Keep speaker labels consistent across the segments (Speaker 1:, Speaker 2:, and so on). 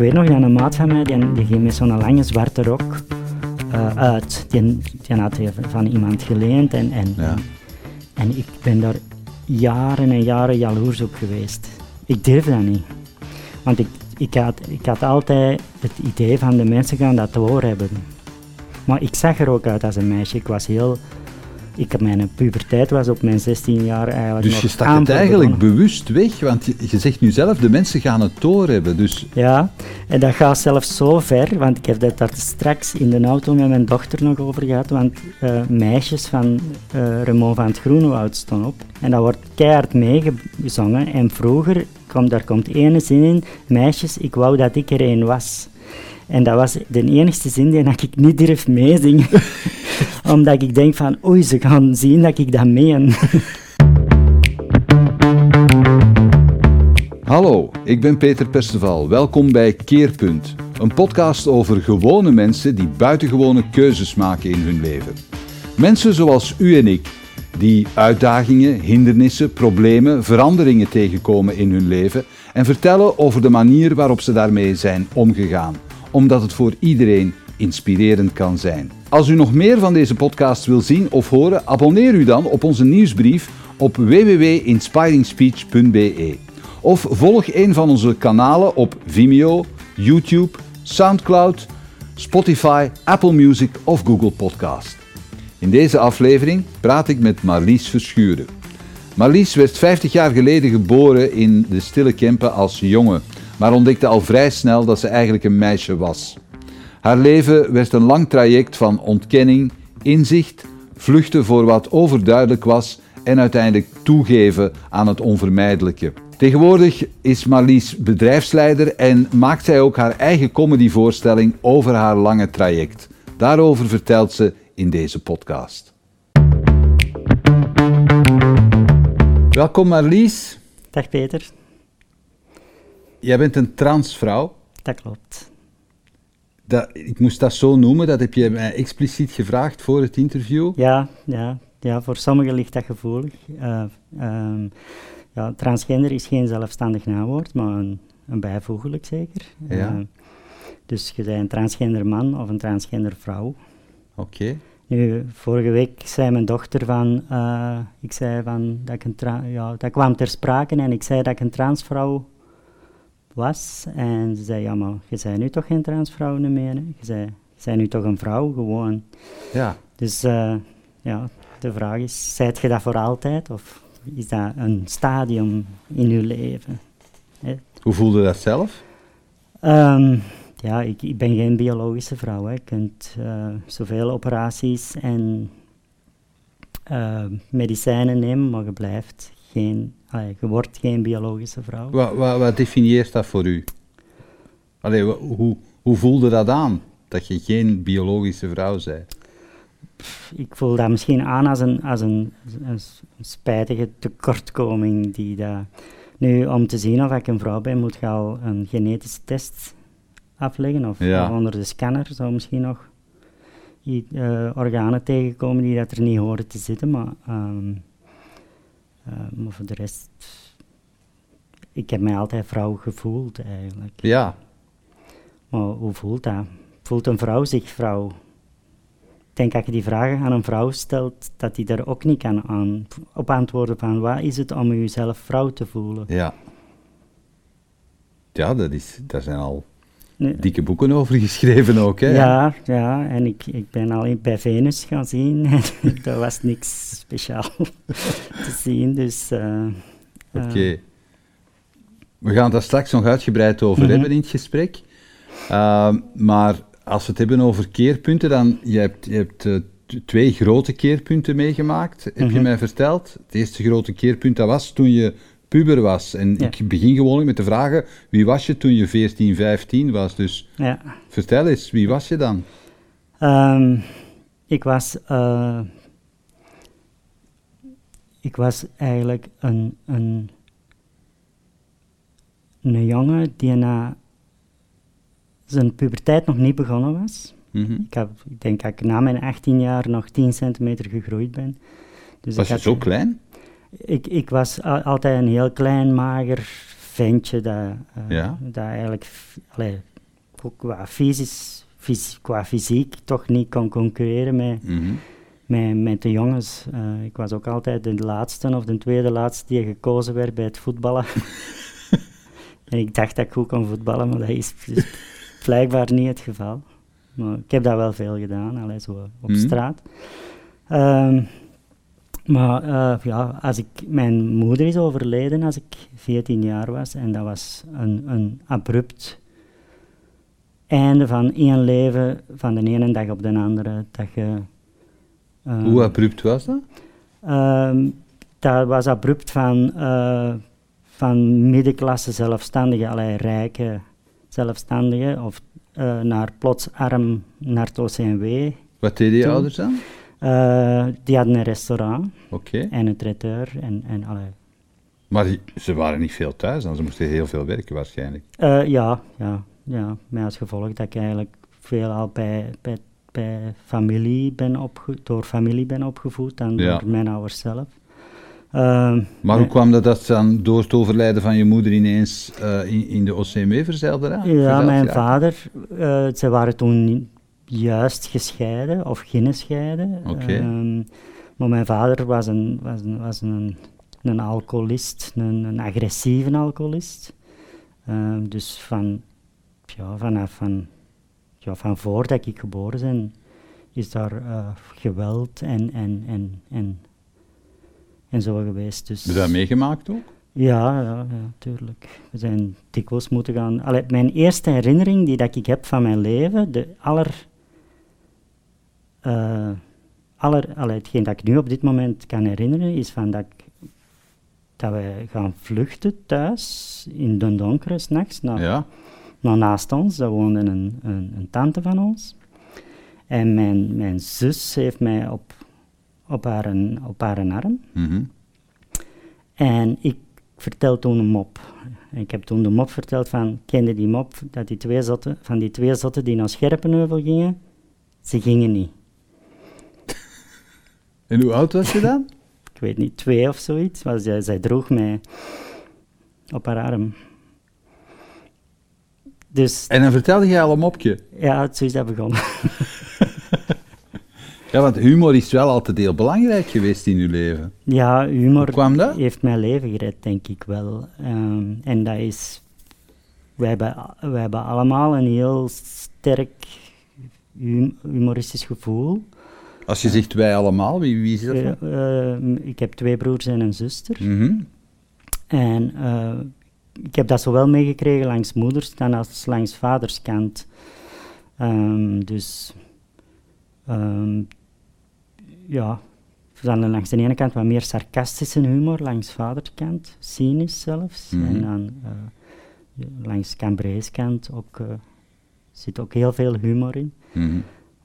Speaker 1: weet nog dat een maat van mij, die, die ging met zo'n lange zwarte rok eh, uit. Die, die had hij van iemand geleend en, en,
Speaker 2: Ja.
Speaker 1: en ik ben daar jaren en jaren jaloers op geweest. Ik durf dat niet. Want ik, ik, had, ik had altijd het idee van de mensen gaan dat door hebben. Maar ik zag er ook uit als een meisje. Ik was heel... Ik, mijn puberteit was op mijn 16 jaar eigenlijk
Speaker 2: Dus
Speaker 1: nog
Speaker 2: je stak het eigenlijk
Speaker 1: begonnen.
Speaker 2: bewust weg, want je, je zegt nu zelf, de mensen gaan het doorhebben. Dus
Speaker 1: Ja, en dat gaat zelfs zo ver, want ik heb dat daar straks in de auto met mijn dochter nog over gehad, want eh, meisjes van Remo van het Groenewoud stonden op. En dat wordt keihard meegezongen. En vroeger, kom, daar komt ene zin in, meisjes, ik wou dat ik er een was. En dat was de enigste zin die ik niet durf meezingen. Omdat ik denk van, oei, ze gaan zien dat ik dat meen.
Speaker 2: Hallo, ik ben Peter Perceval. Welkom bij Keerpunt, een podcast over gewone mensen die buitengewone keuzes maken in hun leven. Mensen zoals u en ik, die uitdagingen, hindernissen, problemen, veranderingen tegenkomen in hun leven en vertellen over de manier waarop ze daarmee zijn omgegaan, omdat het voor iedereen inspirerend kan zijn. Als u nog meer van deze podcast wil zien of horen, abonneer u dan op onze nieuwsbrief op www.inspiringspeech.be. Of volg een van onze kanalen op Vimeo, YouTube, Soundcloud, Spotify, Apple Music of Google Podcast. In deze aflevering praat ik met Marlies Verschuren. Marlies werd 50 jaar geleden geboren in de Stille Kempen als jongen, maar ontdekte al vrij snel dat ze eigenlijk een meisje was. Haar leven werd een lang traject van ontkenning, inzicht, vluchten voor wat overduidelijk was en uiteindelijk toegeven aan het onvermijdelijke. Tegenwoordig is Marlies bedrijfsleider en maakt zij ook haar eigen comedyvoorstelling over haar lange traject. Daarover vertelt ze in deze podcast. Welkom Marlies.
Speaker 1: Dag Peter,
Speaker 2: Jij bent een transvrouw.
Speaker 1: dat klopt.
Speaker 2: Dat, ik moest dat zo noemen, dat heb je mij expliciet gevraagd voor het interview.
Speaker 1: Ja, ja, ja, voor sommigen ligt dat gevoelig. Eh, ehm, ja, transgender is geen zelfstandig naamwoord, maar een, een bijvoeglijk zeker.
Speaker 2: Ja.
Speaker 1: Eh, dus je bent een transgender man of een transgender vrouw.
Speaker 2: Oké.
Speaker 1: Nu, vorige week zei mijn dochter van, eh, ik zei van, dat ik een ja, dat kwam ter sprake en ik zei dat ik een transvrouw was. En ze zei, ja maar, je zei nu toch geen transvrouw meer, hè? Je zei nu toch een vrouw, gewoon.
Speaker 2: Ja.
Speaker 1: Dus eh, ja, de vraag is, zijt je dat voor altijd of is dat een stadium in je leven? Hè?
Speaker 2: Hoe voelde dat zelf?
Speaker 1: Ehm, ja, ik, ik ben geen biologische vrouw. Hè. Je kunt eh, zoveel operaties en eh, medicijnen nemen, maar je blijft geen, allee, je wordt geen biologische vrouw.
Speaker 2: Wat, wat, wat definieert dat voor u? Allee, hoe, hoe voelde dat aan, dat je geen biologische vrouw bent?
Speaker 1: Ik voel dat misschien aan als een, als een, een spijtige tekortkoming. Die dat... Nu, om te zien of ik een vrouw ben, moet je al een genetische test afleggen. Of,
Speaker 2: Ja.
Speaker 1: onder de scanner zou misschien nog eh, organen tegenkomen die dat er niet horen te zitten. Maar, ehm, eh, maar voor de rest, ik heb mij altijd vrouw gevoeld eigenlijk.
Speaker 2: Ja,
Speaker 1: Maar hoe voelt dat? Voelt een vrouw zich vrouw? Ik denk dat je die vragen aan een vrouw stelt, dat die daar ook niet kan aan, op antwoorden van wat is het om jezelf vrouw te voelen?
Speaker 2: ja. Ja, dat is, daar zijn al Dikke boeken over geschreven ook, hè?
Speaker 1: ja, ja, en ik, ik ben al in- bij Venus gaan zien en daar was niks speciaal te zien, dus... eh, eh,
Speaker 2: Oké. We gaan daar straks nog uitgebreid over
Speaker 1: Mhm.
Speaker 2: hebben in het gesprek. Ehm, maar als we het hebben over keerpunten, dan je hebt je hebt eh, twee grote keerpunten meegemaakt, heb je
Speaker 1: Mhm.
Speaker 2: mij verteld. Het eerste grote keerpunt dat was toen je puber was. En
Speaker 1: Ja.
Speaker 2: ik begin gewoon met de vragen, wie was je toen je 14, 15 was? Dus
Speaker 1: ja.
Speaker 2: vertel eens, wie was je dan?
Speaker 1: Ehm, ik was. eh, ik was eigenlijk een, een, een jongen die na zijn puberteit nog niet begonnen was.
Speaker 2: Mhm.
Speaker 1: Ik, heb, ik denk dat ik na mijn 18 jaar nog 10 centimeter gegroeid ben. Dus
Speaker 2: Was
Speaker 1: ik
Speaker 2: je zo klein?
Speaker 1: Ik, ik was altijd een heel klein, mager ventje dat, eh,
Speaker 2: Ja.
Speaker 1: dat eigenlijk allee, ook qua, fysisch, fys- qua fysiek toch niet kon concurreren met,
Speaker 2: Mhm.
Speaker 1: met, met de jongens. Eh, ik was ook altijd de laatste of de tweede laatste die gekozen werd bij het voetballen. en ik dacht dat ik goed kon voetballen, maar dat is blijkbaar niet het geval. Maar ik heb dat wel veel gedaan, allee, zo op
Speaker 2: Mhm.
Speaker 1: straat. Ehm, maar eh, ja, als ik, mijn moeder is overleden als ik 14 jaar was en dat was een, een abrupt einde van één leven van de ene dag op de andere. Dat je, eh,
Speaker 2: Hoe abrupt was dat?
Speaker 1: Ehm, dat was abrupt van, eh, van middenklasse zelfstandigen, allerlei rijke zelfstandigen, of naar plots arm naar het OCMW.
Speaker 2: Wat deden je ouders dan?
Speaker 1: Eh, die hadden een restaurant en een traiteur en, en allerlei.
Speaker 2: Maar die- ze waren niet veel thuis dan, ze moesten heel veel werken waarschijnlijk.
Speaker 1: Eh, ja, ja, ja, met als gevolg dat ik eigenlijk veelal bij, bij, bij familie ben opge door familie ben opgevoed dan
Speaker 2: Ja.
Speaker 1: door mijn ouders zelf. Ehm,
Speaker 2: Maar hoe kwam dat dat dan door het overlijden van je moeder ineens eh, in, in de OCMW verzeild raakte?
Speaker 1: Ja, mijn vader, ze waren toen juist gescheiden of geen scheiden.
Speaker 2: Oké.
Speaker 1: Ehm, maar mijn vader was een, was een, was een, een alcoholist, een, een agressieve alcoholist. Ehm, dus van, ja, vanaf van, ja, van voordat ik geboren ben, is daar eh, geweld en, en, en, en, en zo geweest. Dus,
Speaker 2: Heb je dat meegemaakt ook?
Speaker 1: ja, ja, ja, tuurlijk. We zijn dikwijls moeten gaan... Allee, mijn eerste herinnering die dat ik heb van mijn leven, de aller... eh aller hetgeen dat ik nu op dit moment kan herinneren, is van dat, ik, dat wij gaan vluchten thuis, in de donkere, s'nachts, naar,
Speaker 2: Ja.
Speaker 1: naast ons. Daar woonde een, een, een tante van ons. En mijn, mijn zus heeft mij op, op, haar, een- op haar arm.
Speaker 2: Mhm.
Speaker 1: En ik vertel toen een mop. Ik heb toen de mop verteld van, kende die mop, dat die twee zotten, van die twee zotten die naar Scherpenheuvel gingen, ze gingen niet.
Speaker 2: En hoe oud was je dan?
Speaker 1: Ik weet niet, twee of zoiets, maar zij, zij droeg mij op haar arm. Dus
Speaker 2: En dan vertelde je al een mopje.
Speaker 1: ja, zo is dat begonnen.
Speaker 2: Ja, want humor is wel altijd heel belangrijk geweest in je leven.
Speaker 1: Ja, humor
Speaker 2: Hoe kwam dat?
Speaker 1: heeft mijn leven gered, denk ik wel. Ehm, en dat is... Wij hebben, wij hebben allemaal een heel sterk hum- humoristisch gevoel.
Speaker 2: Als je zegt wij allemaal, wie, wie is dat?
Speaker 1: Eh, ik heb twee broers en een zuster.
Speaker 2: Mhm.
Speaker 1: En eh, ik heb dat zowel meegekregen langs moeders dan als langs vaders kant. Ehm, dus ehm, ja, dan langs de ene kant wat meer sarcastische humor, langs vaders kant, cynisch zelfs.
Speaker 2: Mhm.
Speaker 1: En dan eh, langs Cambrees kant ook, zit ook heel veel humor in.
Speaker 2: Mhm.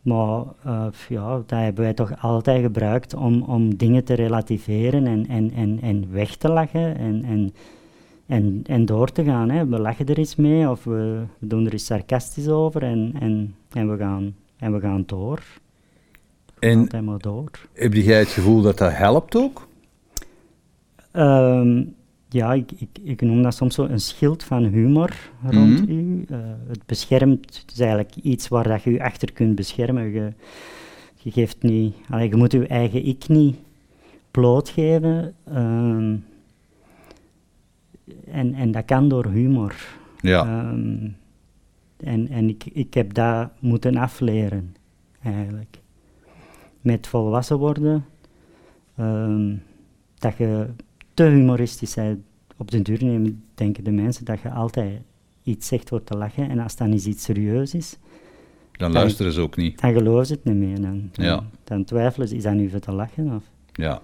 Speaker 1: Maar eh, ja, dat hebben wij toch altijd gebruikt om, om dingen te relativeren en, en, en, en weg te lachen en, en, en, en door te gaan. Hè. We lachen er eens mee of we, we doen er eens sarcastisch over en, en, en, we, gaan, en we gaan door.
Speaker 2: En
Speaker 1: Altijd maar door.
Speaker 2: heb jij het gevoel dat dat helpt ook?
Speaker 1: Ehm, ja, ik, ik, ik noem dat soms zo een schild van humor rond
Speaker 2: Mhm.
Speaker 1: u. Eh, het beschermt, het is eigenlijk iets waar dat je je achter kunt beschermen. Je, je geeft niet, allee, je moet je eigen ik niet blootgeven. ehm, en, en dat kan door humor.
Speaker 2: Ja.
Speaker 1: Ehm, en en ik, ik heb dat moeten afleren, eigenlijk. Met volwassen worden, ehm, dat je te humoristisch bent. Op den duur nemen, denken de mensen dat je altijd iets zegt voor te lachen. En als dan eens iets serieus is,
Speaker 2: Dan luisteren ze ook niet.
Speaker 1: dan geloven ze het niet meer. Dan, dan,
Speaker 2: Ja.
Speaker 1: dan twijfelen ze, is dat nu voor te lachen? Of?
Speaker 2: Ja.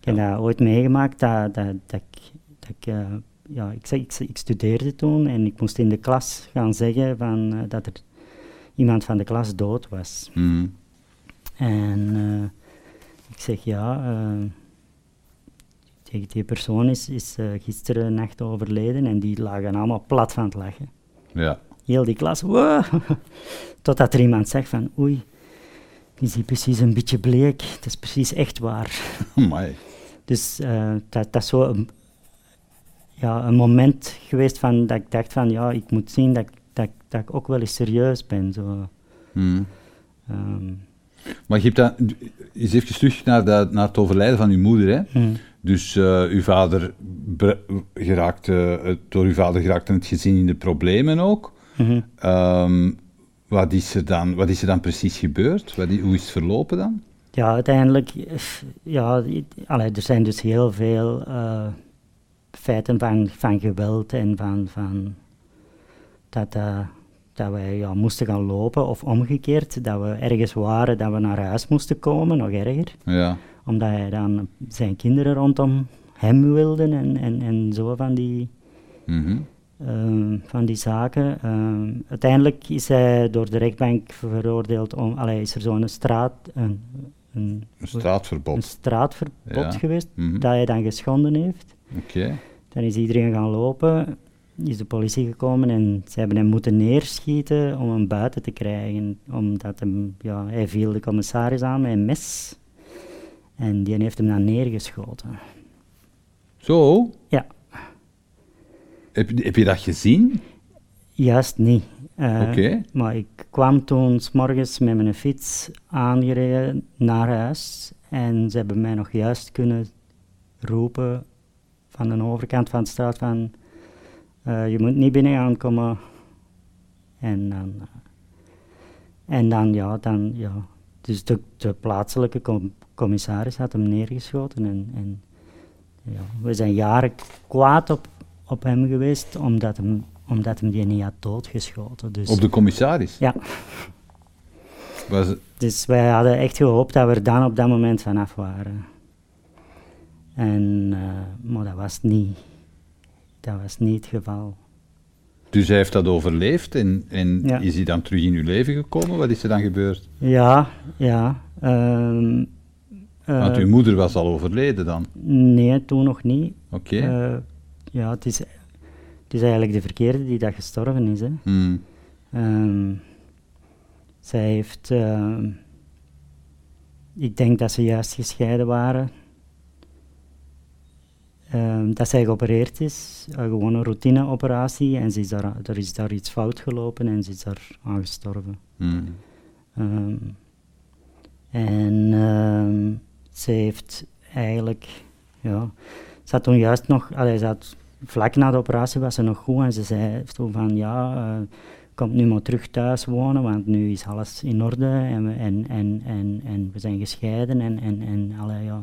Speaker 1: Ik heb dat ooit meegemaakt dat, dat, dat ik, dat ik, eh, ja, ik, ik, ik studeerde toen en ik moest in de klas gaan zeggen van, eh, dat er iemand van de klas dood was.
Speaker 2: Mhm.
Speaker 1: En eh, ik zeg ja, die, die persoon is, is eh, gisteren nacht overleden en die lagen allemaal plat van het lachen.
Speaker 2: Ja.
Speaker 1: Heel die klas, wow. Totdat er iemand zegt van, oei, is hier precies een beetje bleek, dat is precies echt waar.
Speaker 2: Amai.
Speaker 1: Dus eh, dat, dat is zo een, ja, een moment geweest van dat ik dacht van ja, ik moet zien dat ik dat, ik- dat ik ook wel eens serieus ben. Zo.
Speaker 2: Hmm.
Speaker 1: Ehm,
Speaker 2: Maar je hebt dan, eens even terug naar, dat, naar het overlijden van uw moeder. Hè?
Speaker 1: hm.
Speaker 2: Dus eh, uw vader geraakte, eh, door uw vader geraakte het gezin in de problemen ook.
Speaker 1: Mhm.
Speaker 2: Ehm, wat, is er dan, wat is er dan precies gebeurd? Wat hoe is het verlopen dan?
Speaker 1: Ja, uiteindelijk, eh, ja, allee, er zijn dus heel veel feiten van, van geweld en van, van dat, dat wij ja, moesten gaan lopen of omgekeerd, dat we ergens waren dat we naar huis moesten komen, nog erger,
Speaker 2: Ja.
Speaker 1: omdat hij dan zijn kinderen rondom hem wilde en, en, en zo van die,
Speaker 2: Mhm.
Speaker 1: ehm, van die zaken. Ehm, uiteindelijk is hij door de rechtbank veroordeeld om, allee, is er zo'n straat, een, een,
Speaker 2: Een
Speaker 1: een
Speaker 2: straatverbod.
Speaker 1: straatverbod
Speaker 2: Ja.
Speaker 1: geweest
Speaker 2: Mhm.
Speaker 1: dat hij dan geschonden heeft.
Speaker 2: Oké.
Speaker 1: Dan is iedereen gaan lopen, is de politie gekomen en ze hebben hem moeten neerschieten om hem buiten te krijgen. Omdat hem, ja, hij viel de commissaris aan met een mes en die heeft hem dan neergeschoten.
Speaker 2: Zo?
Speaker 1: Ja.
Speaker 2: Heb, je- heb je dat gezien?
Speaker 1: Juist niet.
Speaker 2: Oké.
Speaker 1: Maar ik kwam toen s morgens met mijn fiets aangereden naar huis en ze hebben mij nog juist kunnen roepen van de overkant van de straat van eh, je moet niet binnen gaan komen. En dan, eh, en dan ja, dan, ja. Dus de, de plaatselijke com- commissaris had hem neergeschoten en, en ja, we zijn jaren kwaad op, op hem geweest omdat hem, omdat hem die niet had doodgeschoten. Dus,
Speaker 2: Op de commissaris?
Speaker 1: Ja,
Speaker 2: Was,
Speaker 1: dus wij hadden echt gehoopt dat we er dan op dat moment vanaf waren. En, eh, maar dat was niet, dat was niet het geval.
Speaker 2: dus hij heeft dat overleefd en, en
Speaker 1: Ja.
Speaker 2: is hij dan terug in uw leven gekomen? Wat is er dan gebeurd?
Speaker 1: Ja, ja. ehm, eh,
Speaker 2: Want uw moeder was al overleden dan.
Speaker 1: Nee, toen nog niet.
Speaker 2: Oké.
Speaker 1: Eh, ja, het is, het is eigenlijk de verkeerde die dat gestorven is. Hè.
Speaker 2: Hmm.
Speaker 1: Ehm, zij heeft, ehm, ik denk dat ze juist gescheiden waren. Ehm, dat zij geopereerd is, eh, gewoon een routineoperatie, en ze is daar, er is daar iets fout gelopen en ze is daar aan gestorven.
Speaker 2: Hmm.
Speaker 1: Ehm, en ehm, ze heeft eigenlijk, ja, ze had toen juist nog, allee, ze had, vlak na de operatie was ze nog goed en ze zei toen van ja, eh, komt nu maar terug thuis wonen, want nu is alles in orde en we, en, en, en, en we zijn gescheiden en, en, en, allee, ja.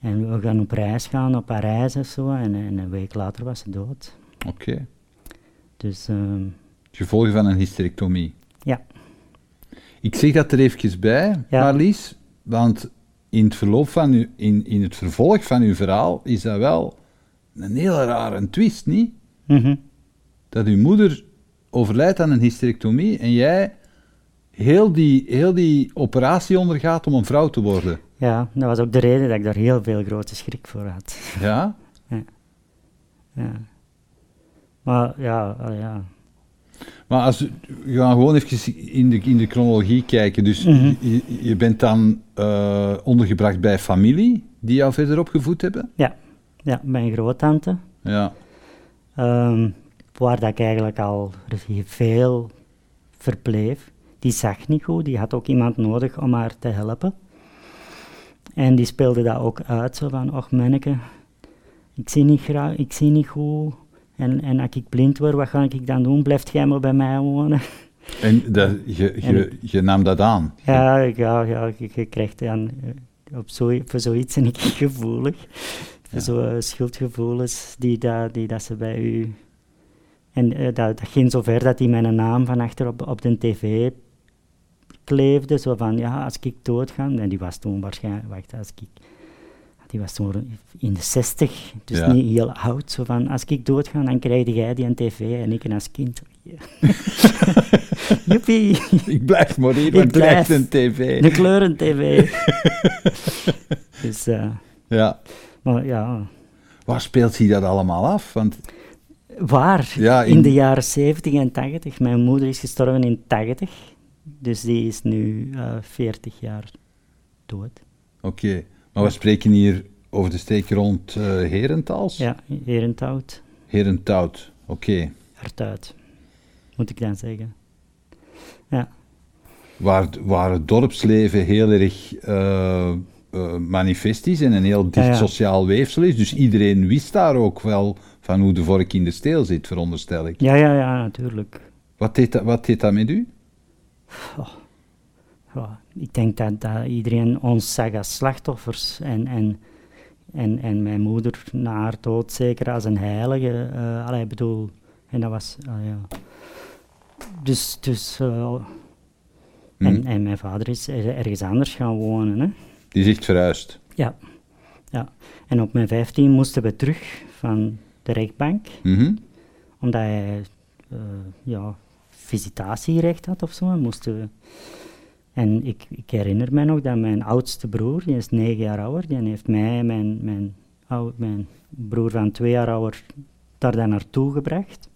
Speaker 1: En we gaan op reis gaan, op Parijs of zo, en, en een week later was ze dood.
Speaker 2: Oké.
Speaker 1: Dus ehm,
Speaker 2: Gevolgen van een hysterectomie.
Speaker 1: ja,
Speaker 2: Ik zeg dat er even bij,
Speaker 1: Ja.
Speaker 2: Marlies, want in het, verloop van uw, in, in het vervolg van uw verhaal is dat wel een hele rare twist, niet?
Speaker 1: mhm,
Speaker 2: Dat uw moeder overlijdt aan een hysterectomie en jij heel die, heel die operatie ondergaat om een vrouw te worden.
Speaker 1: Ja, dat was ook de reden dat ik daar heel veel grote schrik voor had.
Speaker 2: Ja?
Speaker 1: Ja. Maar ja, ja.
Speaker 2: Maar als, we gaan gewoon even in de, in de chronologie kijken. Dus
Speaker 1: Mhm.
Speaker 2: je, je bent dan eh, ondergebracht bij familie die jou verder opgevoed hebben?
Speaker 1: ja, ja, mijn groottante,
Speaker 2: Ja.
Speaker 1: ehm, waar dat ik eigenlijk al veel verbleef. Die zag niet goed, die had ook iemand nodig om haar te helpen. En die speelde dat ook uit, zo van, och manneke, ik zie niet, graag, ik zie niet goed. En, en als ik blind word, wat ga ik dan doen? Blijft jij maar bij mij wonen?
Speaker 2: En dat, je, je, je nam dat aan?
Speaker 1: Ja, ja, ja je, je krijgt dan eh, op zo, voor zoiets en ik gevoelig. Voor
Speaker 2: Ja.
Speaker 1: zo eh, schuldgevoelens die, dat die dat ze bij u... En eh, dat, dat ging zover dat hij mijn naam van achter op, op de tv kleefde. Zo van, ja, als ik doodga... En die was toen waarschijnlijk... Wacht, als ik... Die was toen in de zestig, dus
Speaker 2: Ja.
Speaker 1: niet heel oud. Zo van, als ik doodga, dan krijg jij die een tv en ik als kind. Joepie!
Speaker 2: Ik blijf maar hier,
Speaker 1: Ik
Speaker 2: want
Speaker 1: blijf.
Speaker 2: een tv.
Speaker 1: De kleuren-tv. dus, eh,
Speaker 2: Ja.
Speaker 1: maar ja,
Speaker 2: Waar speelt zich dat allemaal af? Want
Speaker 1: waar?
Speaker 2: Ja,
Speaker 1: in...
Speaker 2: in-
Speaker 1: de jaren 70 en 80. Mijn moeder is gestorven in 80, dus die is nu eh 40 jaar dood.
Speaker 2: Oké, maar we spreken hier over de streek rond eh Herentals?
Speaker 1: Ja, Herenthout,
Speaker 2: Herenthout, oké.
Speaker 1: Hartuit. moet ik dan zeggen. Ja.
Speaker 2: Waar, waar het dorpsleven heel erg uh, uh, manifestisch en een heel dicht sociaal weefsel is. Dus iedereen wist daar ook wel van hoe de vork in de steel zit, veronderstel ik.
Speaker 1: Ja, ja, ja, natuurlijk.
Speaker 2: Wat deed dat, wat deed dat met u?
Speaker 1: Ik denk dat, dat, iedereen ons zag als slachtoffers. En, en, en, en mijn moeder na haar dood zeker als een heilige. Uh, allee, bedoel, en dat was, uh, ja. Dus, dus uh, en, hmm. en mijn vader is ergens anders gaan wonen. Hè.
Speaker 2: Die is echt verhuisd?
Speaker 1: Ja. ja. En op mijn 15 moesten we terug van de rechtbank.
Speaker 2: Mm
Speaker 1: Omdat hij uh, ja, visitatierecht had of zo. Moesten we en ik, ik, herinner me nog dat mijn oudste broer, die is negen jaar ouder, die heeft mij, mijn, mijn, mijn broer van twee jaar ouder, daar dan naartoe gebracht.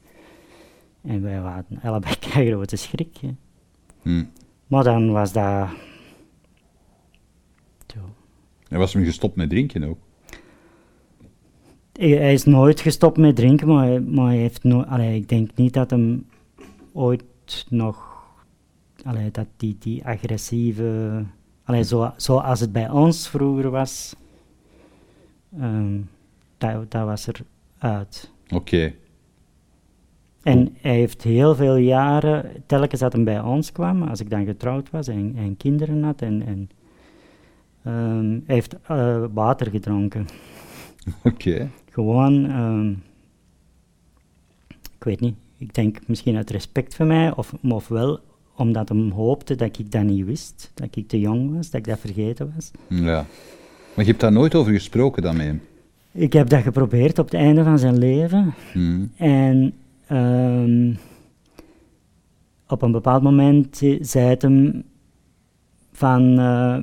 Speaker 1: En wij hadden allebei een grote schrik.
Speaker 2: Hm.
Speaker 1: Maar dan was dat... Zo.
Speaker 2: En was hem gestopt met drinken ook?
Speaker 1: Hij, is nooit gestopt met drinken, maar, hij, maar hij heeft no allee, ik denk niet dat hem ooit nog allee, dat die, die agressieve, allee, zo, zoals het bij ons vroeger was, um, dat, dat was er uit.
Speaker 2: Oké.
Speaker 1: En hij heeft heel veel jaren, telkens dat hij bij ons kwam, als ik dan getrouwd was en, en kinderen had, en, en um, hij heeft uh, water gedronken.
Speaker 2: Oké.
Speaker 1: Gewoon, um, ik weet niet, ik denk misschien uit respect voor mij, of, of wel omdat hij hoopte dat ik dat niet wist, dat ik te jong was, dat ik dat vergeten was.
Speaker 2: Ja. Maar je hebt daar nooit over gesproken dan met hem?
Speaker 1: Ik heb dat geprobeerd op het einde van zijn leven.
Speaker 2: Hmm.
Speaker 1: En um, op een bepaald moment zei het hem van, uh,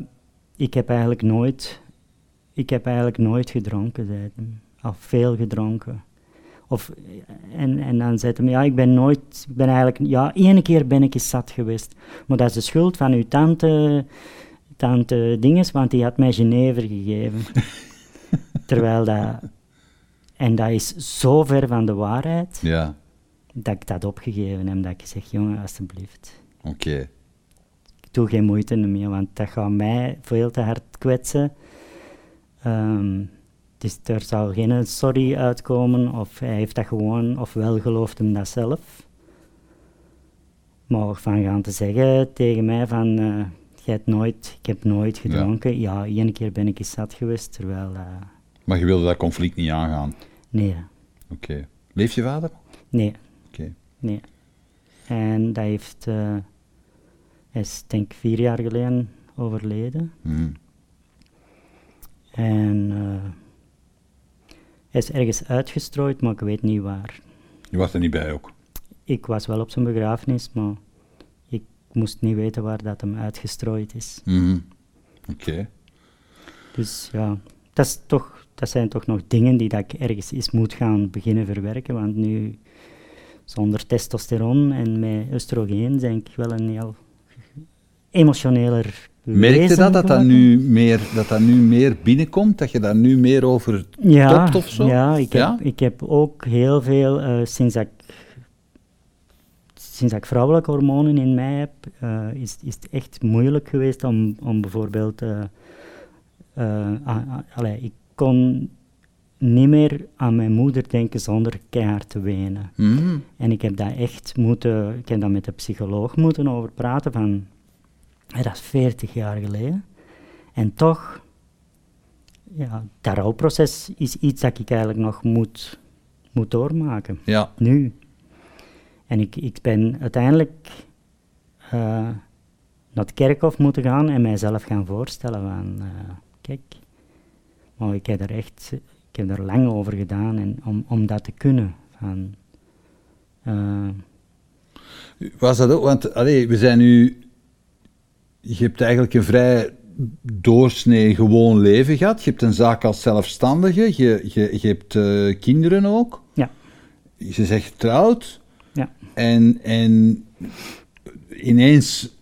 Speaker 1: ik heb eigenlijk nooit, ik heb eigenlijk nooit gedronken, zei het hem. Of veel gedronken. Of, en, en dan zei hij, ja, ik ben nooit, ik ben eigenlijk, ja, één keer ben ik eens zat geweest. Maar dat is de schuld van uw tante, tante Dinges, want die had mij Genever gegeven. Terwijl dat, en dat is zo ver van de waarheid,
Speaker 2: ja.
Speaker 1: dat ik dat opgegeven heb, dat ik zeg, jongen, alsjeblieft.
Speaker 2: Oké.
Speaker 1: Ik doe geen moeite meer, want dat gaat mij veel te hard kwetsen. Um, dus er zou geen sorry uitkomen, of hij heeft dat gewoon, of wel gelooft hem dat zelf. Maar van gaan te zeggen tegen mij van, uh, hebt nooit, ik heb nooit gedronken. Ja, één keer ben ik eens zat geweest, terwijl... Uh,
Speaker 2: maar je wilde dat conflict niet aangaan?
Speaker 1: Nee.
Speaker 2: Oké. Leeft je vader?
Speaker 1: Nee.
Speaker 2: Oké.
Speaker 1: Nee. En dat heeft, uh, hij is denk ik vier jaar geleden overleden.
Speaker 2: Mm.
Speaker 1: En... Hij is ergens uitgestrooid, maar ik weet niet waar.
Speaker 2: Je was er niet bij ook?
Speaker 1: Ik was wel op zijn begrafenis, maar ik moest niet weten waar dat hem uitgestrooid is.
Speaker 2: Mm Oké.
Speaker 1: Dus ja, dat, is toch, dat zijn toch nog dingen die dat ik ergens eens moet gaan beginnen verwerken, want nu zonder testosteron en met oestrogeen denk ik wel een heel emotioneler
Speaker 2: Merkte dat dat dat, nu meer, dat dat nu meer binnenkomt? Dat je daar nu meer over ja, topt of zo?
Speaker 1: Ja, ik heb, ik heb ook heel veel, uh, sinds, dat ik, sinds dat ik vrouwelijke hormonen in mij heb, uh, is, is het echt moeilijk geweest om, om bijvoorbeeld... Uh, allee, ik kon niet meer aan mijn moeder denken zonder keihard te wenen.
Speaker 2: Mm.
Speaker 1: En ik heb dat echt moeten, ik heb dat met de psycholoog moeten over praten van dat is 40 jaar geleden. En toch, ja, dat rouwproces is iets dat ik eigenlijk nog moet, moet doormaken.
Speaker 2: Ja.
Speaker 1: Nu. En ik, ik ben uiteindelijk uh, naar het kerkhof moeten gaan en mijzelf gaan voorstellen van, uh, kijk, maar ik heb er echt, ik heb er lang over gedaan en om, om dat te kunnen. Van, uh,
Speaker 2: Was dat ook, want allee, we zijn nu je hebt eigenlijk een vrij doorsnee gewoon leven gehad. Je hebt een zaak als zelfstandige, je, je, je hebt uh, kinderen ook.
Speaker 1: Ja.
Speaker 2: Je zegt getrouwd.
Speaker 1: Ja.
Speaker 2: En, en ineens,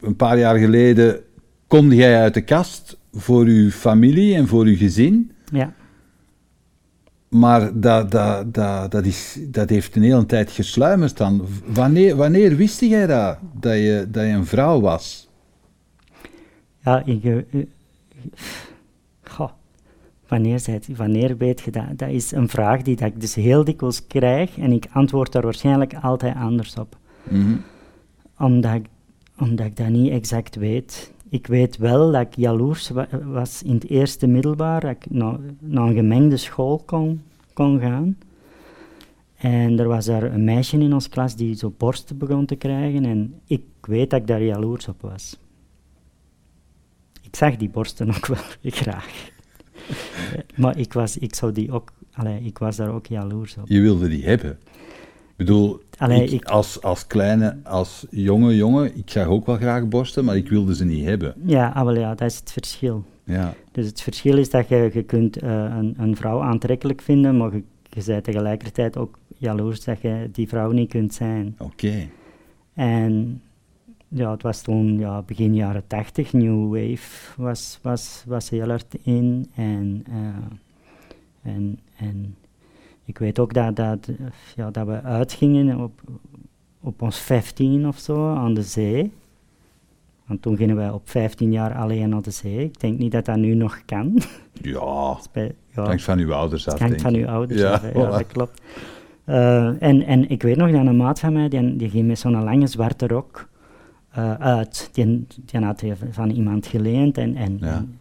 Speaker 2: een paar jaar geleden, kom jij uit de kast voor uw familie en voor uw gezin.
Speaker 1: Ja.
Speaker 2: Maar dat, dat, dat, dat, is, dat heeft een hele tijd gesluimerd dan. Wanneer, wanneer wist jij dat, dat je, dat je een vrouw was?
Speaker 1: Ja, ik... goh, wanneer, het- wanneer weet je dat? Dat is een vraag die dat ik dus heel dikwijls krijg en ik antwoord daar waarschijnlijk altijd anders op.
Speaker 2: Mhm.
Speaker 1: Omdat ik, omdat ik dat niet exact weet. Ik weet wel dat ik jaloers wa- was in het eerste middelbaar, dat ik naar, naar een gemengde school kon, kon gaan. En er was daar een meisje in ons klas die zo borsten begon te krijgen en ik weet dat ik daar jaloers op was. Ik zag die borsten ook wel graag. Maar ik was, ik zou die ook, allee, ik was daar ook jaloers op.
Speaker 2: Je wilde die hebben. Ik bedoel,
Speaker 1: Allee,
Speaker 2: ik,
Speaker 1: ik-
Speaker 2: Als, als kleine, als jonge jongen, ik zag ook wel graag borsten, maar ik wilde ze niet hebben.
Speaker 1: Ja, ah, wel ja, dat is het verschil.
Speaker 2: Ja,
Speaker 1: Dus het verschil is dat je, je kunt eh, een, een vrouw aantrekkelijk vinden, maar je, je bent tegelijkertijd ook jaloers dat je die vrouw niet kunt zijn.
Speaker 2: oké.
Speaker 1: En ja, het was toen ja, begin jaren tachtig, New Wave was, was, was heel hard in. En, eh, en, en ik weet ook dat, dat, ja, dat we uitgingen op, op ons 15 of zo aan de zee. Want toen gingen wij op 15 jaar alleen naar de zee. Ik denk niet dat dat nu nog kan.
Speaker 2: Ja, hangt van uw ouders af,
Speaker 1: hangt van uw ouders
Speaker 2: Ja,
Speaker 1: af, hè. ja,
Speaker 2: voilà.
Speaker 1: dat klopt. Eh, en, en ik weet nog dat een maat van mij, die, die ging met zo'n lange zwarte rok eh, uit. Die, die had hij van iemand geleend en, en,
Speaker 2: Ja.
Speaker 1: en,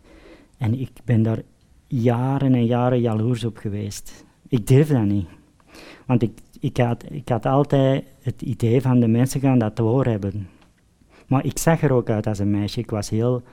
Speaker 1: en ik ben daar jaren en jaren jaloers op geweest. Ik durf dat niet. Want ik, ik, had, ik had altijd het idee van de mensen gaan dat doorhebben. Maar ik zag er ook uit als een meisje. Ik was heel...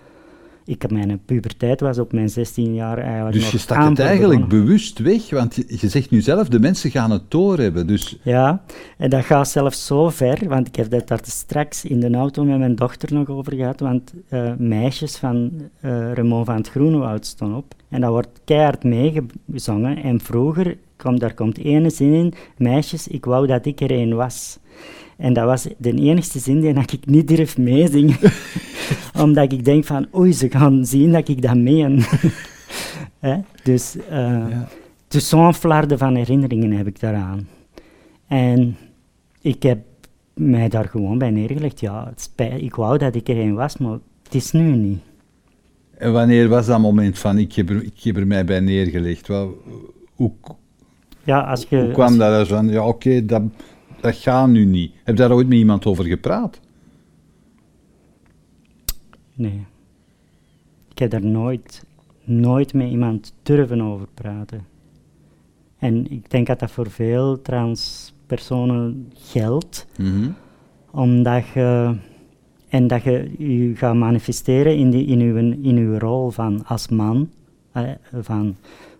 Speaker 1: Ik, mijn puberteit was op mijn 16 jaar eigenlijk
Speaker 2: Dus
Speaker 1: nog
Speaker 2: je stak het eigenlijk
Speaker 1: begonnen.
Speaker 2: bewust weg, want je, je zegt nu zelf, de mensen gaan het doorhebben. Dus
Speaker 1: Ja, en dat gaat zelfs zo ver, want ik heb dat daar straks in de auto met mijn dochter nog over gehad, want eh, meisjes van Ramon van het Groenewoud stonden op. En dat wordt keihard meegezongen. En vroeger, komt, daar komt ene zin in, meisjes, ik wou dat ik er een was. En dat was de enigste zin die dat ik niet durf meezingen. Omdat ik denk van, oei, ze gaan zien dat ik dat meen. Hè? Dus... eh,
Speaker 2: ja.
Speaker 1: dus zo'n flarde van herinneringen heb ik daaraan. En ik heb mij daar gewoon bij neergelegd. Ja, het spijt, ik wou dat ik er een was, maar het is nu niet.
Speaker 2: En wanneer was dat moment van, ik heb er, ik heb er mij bij neergelegd? Wel, hoe,
Speaker 1: Ja, als je...
Speaker 2: hoe kwam dat van, ja oké, dat, dat gaat nu niet. Heb je daar ooit met iemand over gepraat?
Speaker 1: Nee. Ik heb daar nooit, nooit met iemand durven over praten. En ik denk dat dat voor veel transpersonen geldt.
Speaker 2: Mhm.
Speaker 1: Omdat je, en dat je je gaat manifesteren in, die, in, uw, in uw rol van als man. eh, van,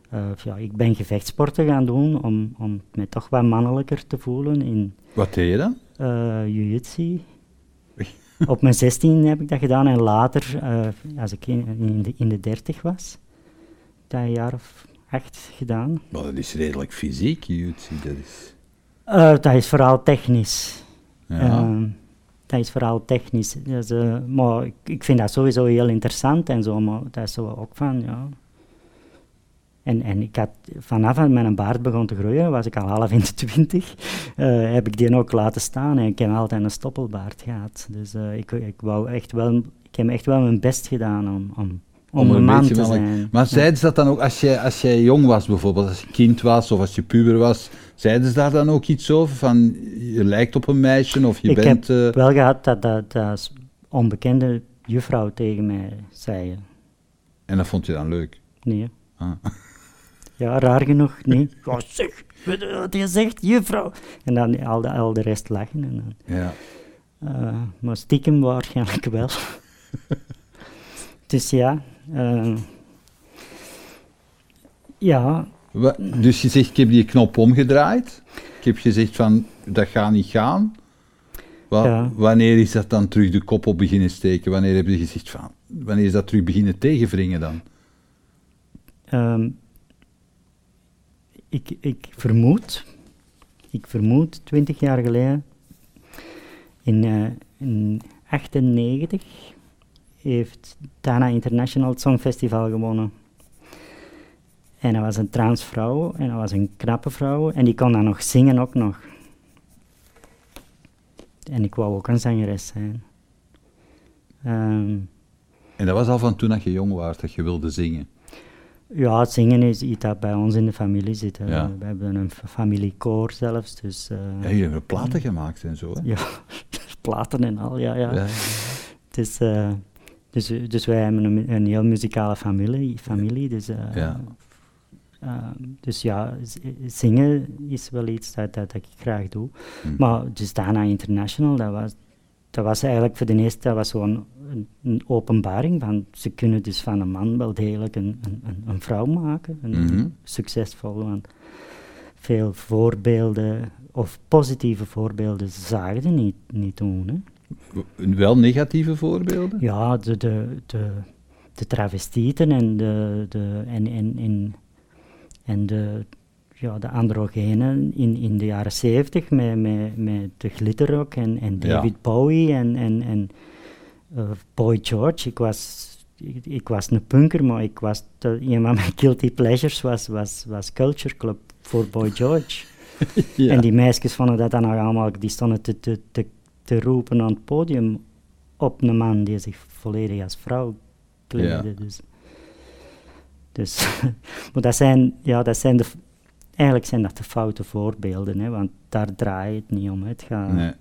Speaker 1: eh, ja, ik ben gevechtsporten gaan doen om, om me toch wat mannelijker te voelen in
Speaker 2: Wat deed je dan?
Speaker 1: eh jiu-jitsu. Op mijn 16 heb ik dat gedaan en later, eh, als ik in, in, de, in de 30 was, dat een jaar of acht gedaan.
Speaker 2: Maar dat is redelijk fysiek, jiu-jitsu, dat is...
Speaker 1: Dat is vooral technisch.
Speaker 2: Ja.
Speaker 1: Dat is vooral technisch. Dus, maar ik, ik vind dat sowieso heel interessant en zo, maar dat is zo ook van, ja. En, en ik had vanaf mijn baard begon te groeien, was ik al half in de twintig, eh, heb ik die ook laten staan en ik heb altijd een stoppelbaard gehad. Dus eh, ik, ik, wou echt wel, ik heb echt wel mijn best gedaan om, om, om, een man te zijn.
Speaker 2: Maar
Speaker 1: Ja.
Speaker 2: zeiden ze dat dan ook, als jij, als jij jong was bijvoorbeeld, als je kind was of als je puber was, zeiden ze daar dan ook iets over? Van, je lijkt op een meisje of je
Speaker 1: ik
Speaker 2: bent...
Speaker 1: heb
Speaker 2: eh,
Speaker 1: wel gehad dat, dat, dat onbekende juffrouw tegen mij zei.
Speaker 2: En dat vond je dan leuk?
Speaker 1: Nee.
Speaker 2: Ah.
Speaker 1: Ja, raar genoeg niet. Ja, zeg, weet je wat je zegt, juffrouw? En dan al de, al de rest lachen. En dan,
Speaker 2: Ja.
Speaker 1: eh, maar stiekem waarschijnlijk wel. dus ja. eh, ja,
Speaker 2: Dus je zegt, ik heb die knop omgedraaid. Ik heb gezegd van, dat gaat niet gaan. Wa-
Speaker 1: Ja.
Speaker 2: Wanneer is dat dan terug de kop op beginnen steken? Wanneer heb je gezegd van, wanneer is dat terug beginnen tegenwringen dan?
Speaker 1: ehm, ik, ik vermoed, ik vermoed, twintig jaar geleden, in, eh in 98 heeft Dana International het Songfestival gewonnen. En dat was een transvrouw en dat was een knappe vrouw en die kon dan nog zingen ook nog. En ik wou ook een zangeres zijn. Ehm,
Speaker 2: En dat was al van toen dat je jong was, dat je wilde zingen.
Speaker 1: Ja, zingen is iets dat bij ons in de familie zit.
Speaker 2: Ja.
Speaker 1: We hebben een familiekoor zelfs, dus... eh,
Speaker 2: Ja, je hebt platen gemaakt en zo, hè?
Speaker 1: ja, platen en al, ja, ja.
Speaker 2: Ja.
Speaker 1: Het is, eh, dus, dus wij hebben een, een heel muzikale familie, familie dus, eh,
Speaker 2: Ja.
Speaker 1: eh, dus ja, zingen is wel iets dat, dat, dat ik graag doe.
Speaker 2: Hm.
Speaker 1: Maar dus Dana International, dat was, dat was eigenlijk voor de eerste, dat was zo'n een, een openbaring van, ze kunnen dus van een man wel degelijk een, een, een, vrouw maken, een,
Speaker 2: Mhm.
Speaker 1: succesvol, want veel voorbeelden, of positieve voorbeelden, zagen niet, niet doen, hè.
Speaker 2: Wel negatieve voorbeelden?
Speaker 1: Ja, de, de, de, de travestieten en de, de, en, en, en, en de, ja, de androgenen in, in de jaren zeventig met, met, met de glitterrock en, en
Speaker 2: Ja.
Speaker 1: David Bowie en, en, en Boy George. Ik was, ik, ik was een punker, maar ik was de, een van mijn guilty pleasures was, was, was Culture Club voor Boy George.
Speaker 2: Ja.
Speaker 1: En die meisjes vonden dat dan nog allemaal, die stonden te, te, te, te roepen aan het podium op een man die zich volledig als vrouw kleedde. Dus, dus maar dat zijn, ja, dat zijn de, eigenlijk zijn dat de foute voorbeelden, hè, want daar draait het niet om. hè. Het gaat,
Speaker 2: Nee.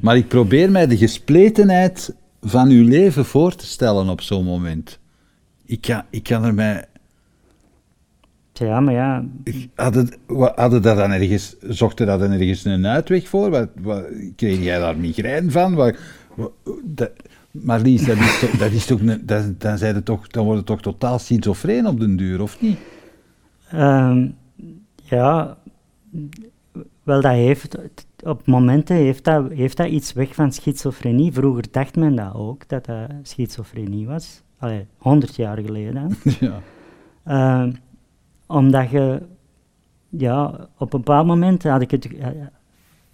Speaker 2: Maar ik probeer mij de gespletenheid van uw leven voor te stellen op zo'n moment. Ik kan, ik kan er mij...
Speaker 1: Ja, maar ja,
Speaker 2: Hadden, hadden daar dan ergens, zochten daar dan ergens een uitweg voor? Wat, wat, kreeg jij daar migraine van? Wat, wat- dat, dat is toch, dat is toch dat, dan, zijn toch, dan wordt het toch totaal schizofreen op den duur, of niet?
Speaker 1: Ehm, ja, wel dat heeft, op momenten heeft dat, heeft dat iets weg van schizofrenie. Vroeger dacht men dat ook, dat dat schizofrenie was. Allee, honderd jaar geleden.
Speaker 2: Ja.
Speaker 1: Ehm, omdat je, ja, op een bepaald moment had ik het, eh,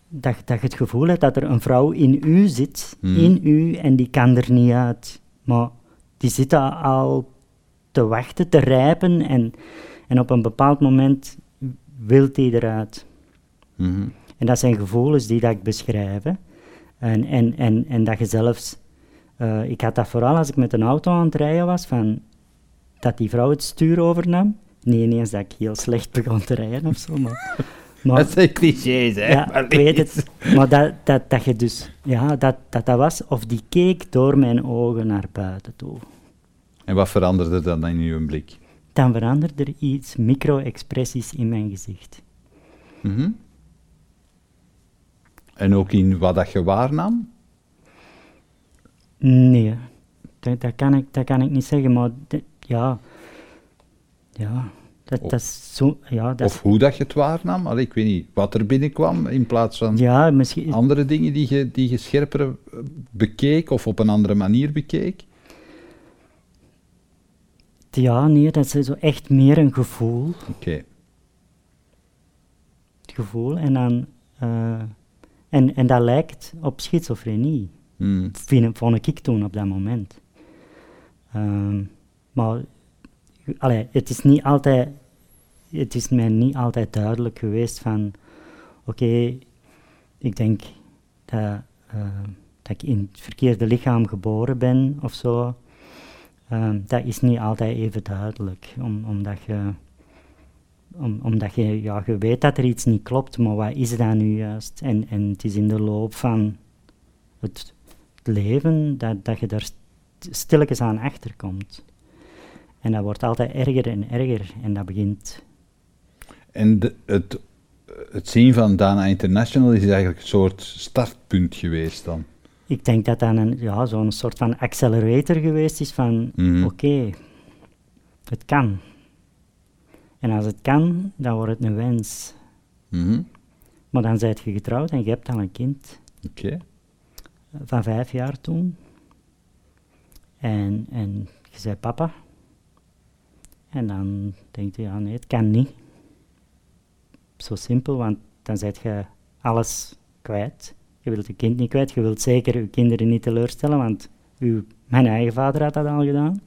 Speaker 1: dat, dat je het gevoel hebt dat er een vrouw in u zit,
Speaker 2: Hmm.
Speaker 1: in u, en die kan er niet uit. Maar die zit daar al te wachten, te rijpen, en, en op een bepaald moment wil die eruit.
Speaker 2: Mhm.
Speaker 1: En dat zijn gevoelens die dat ik beschrijf. hè. En, en, en, en dat je zelfs... eh, ik had dat vooral als ik met een auto aan het rijden was, van, dat die vrouw het stuur overnam. Niet ineens dat ik heel slecht begon te rijden of zo, maar... maar
Speaker 2: Dat zijn clichés, hè?
Speaker 1: ja,
Speaker 2: Marlies.
Speaker 1: ik weet het. Maar dat, dat, dat je dus... Ja, dat, dat dat was of die keek door mijn ogen naar buiten toe.
Speaker 2: En wat veranderde dan in uw blik?
Speaker 1: Dan veranderde er iets, micro-expressies in mijn gezicht.
Speaker 2: Mhm. En ook in wat dat je waarnam?
Speaker 1: Nee, dat, dat, kan, ik, dat kan ik niet zeggen, maar ja... Ja, dat,
Speaker 2: Of-
Speaker 1: dat is zo... Ja, dat,
Speaker 2: Of hoe dat je het waarnam? Allee, ik weet niet, wat er binnenkwam in plaats van
Speaker 1: ja misschien...
Speaker 2: andere dingen die je, die je scherper eh, bekeek of op een andere manier bekeek?
Speaker 1: Ja, nee, dat is zo echt meer een gevoel.
Speaker 2: Oké.
Speaker 1: Het gevoel en dan... eh, en, en dat lijkt op schizofrenie.
Speaker 2: Hmm.
Speaker 1: vind, vond ik toen op dat moment. Ehm, maar allee, het is niet altijd, het is mij niet altijd duidelijk geweest van, oké, ik denk dat, eh, dat ik in het verkeerde lichaam geboren ben of zo. Ehm, dat is niet altijd even duidelijk, om, omdat je, om, omdat je, ja, je weet dat er iets niet klopt, maar wat is dat nu juist? En, en het is in de loop van het leven dat, dat je daar st- stilletjes aan achterkomt. En dat wordt altijd erger en erger en dat begint...
Speaker 2: En de, het, het zien van Dana International is eigenlijk een soort startpunt geweest dan.
Speaker 1: Ik denk dat dat een, ja, zo'n soort van accelerator geweest is van,
Speaker 2: Mhm.
Speaker 1: oké, het kan. En als het kan, dan wordt het een wens.
Speaker 2: Mhm.
Speaker 1: Maar dan zijt je getrouwd en je hebt al een kind
Speaker 2: Oké.
Speaker 1: van vijf jaar toen. En, en je zei papa. En dan denk je, ja nee, het kan niet. Zo simpel, want dan zet je alles kwijt. Je wilt je kind niet kwijt, je wilt zeker je kinderen niet teleurstellen, want uw, mijn eigen vader had dat al gedaan.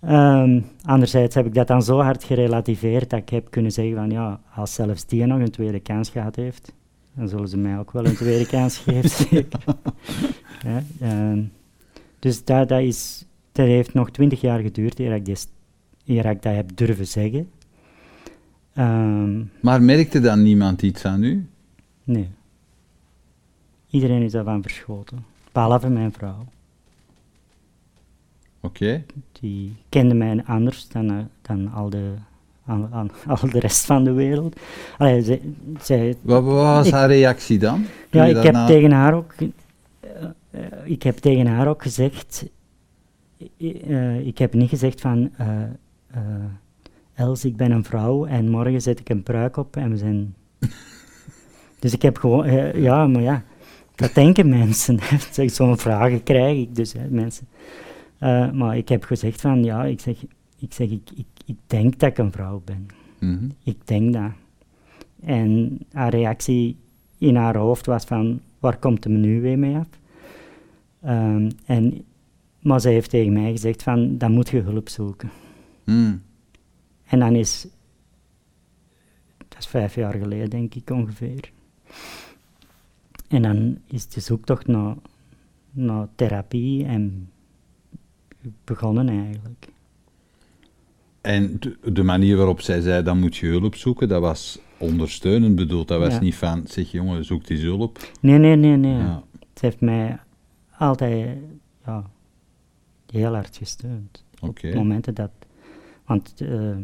Speaker 1: Ehm, anderzijds heb ik dat dan zo hard gerelativeerd dat ik heb kunnen zeggen van ja, als zelfs die nog een tweede kans gehad heeft, dan zullen ze mij ook wel een tweede kans geven. zeker. Ja, ehm, dus dat, dat, is, dat heeft nog twintig jaar geduurd eer ik, dit- eer ik dat heb durven zeggen. Ehm,
Speaker 2: Maar merkte dan niemand iets aan u?
Speaker 1: nee. Iedereen is daarvan verschoten, behalve mijn vrouw.
Speaker 2: Oké.
Speaker 1: Die kende mij anders dan, eh, dan al, de, al, de rest van de wereld. Allee, zij, zij,
Speaker 2: Wat, wat was
Speaker 1: Ik-
Speaker 2: haar reactie dan?
Speaker 1: Ja, ik heb, tegen haar ook, eh, eh, ik heb tegen haar ook gezegd, ik heb niet gezegd van, eh, Els, ik ben een vrouw en morgen zet ik een pruik op en we zijn... dus ik heb gewoon, ja, maar ja, dat denken mensen. Zo'n vragen krijg ik dus, hè, mensen. Eh, maar ik heb gezegd van, ja, ik zeg, ik, zeg ik, ik, ik denk dat ik een vrouw ben.
Speaker 2: Mhm.
Speaker 1: Ik denk dat. En haar reactie in haar hoofd was van, waar komt hem nu weer mee af? Ehm, en, maar zij heeft tegen mij gezegd van, dan moet je hulp zoeken.
Speaker 2: Mm.
Speaker 1: En dan is, dat is vijf jaar geleden denk ik ongeveer. En dan is de zoektocht naar, naar therapie en begonnen eigenlijk.
Speaker 2: En de, manier waarop zij zei, dan moet je hulp zoeken, dat was ondersteunend bedoeld. Dat was
Speaker 1: Ja.
Speaker 2: niet van, zeg jongen, zoek die hulp.
Speaker 1: Nee, nee, nee, nee.
Speaker 2: Ja.
Speaker 1: Ze heeft mij altijd ja, heel hard gesteund.
Speaker 2: Oké.
Speaker 1: Op momenten dat... Want eh,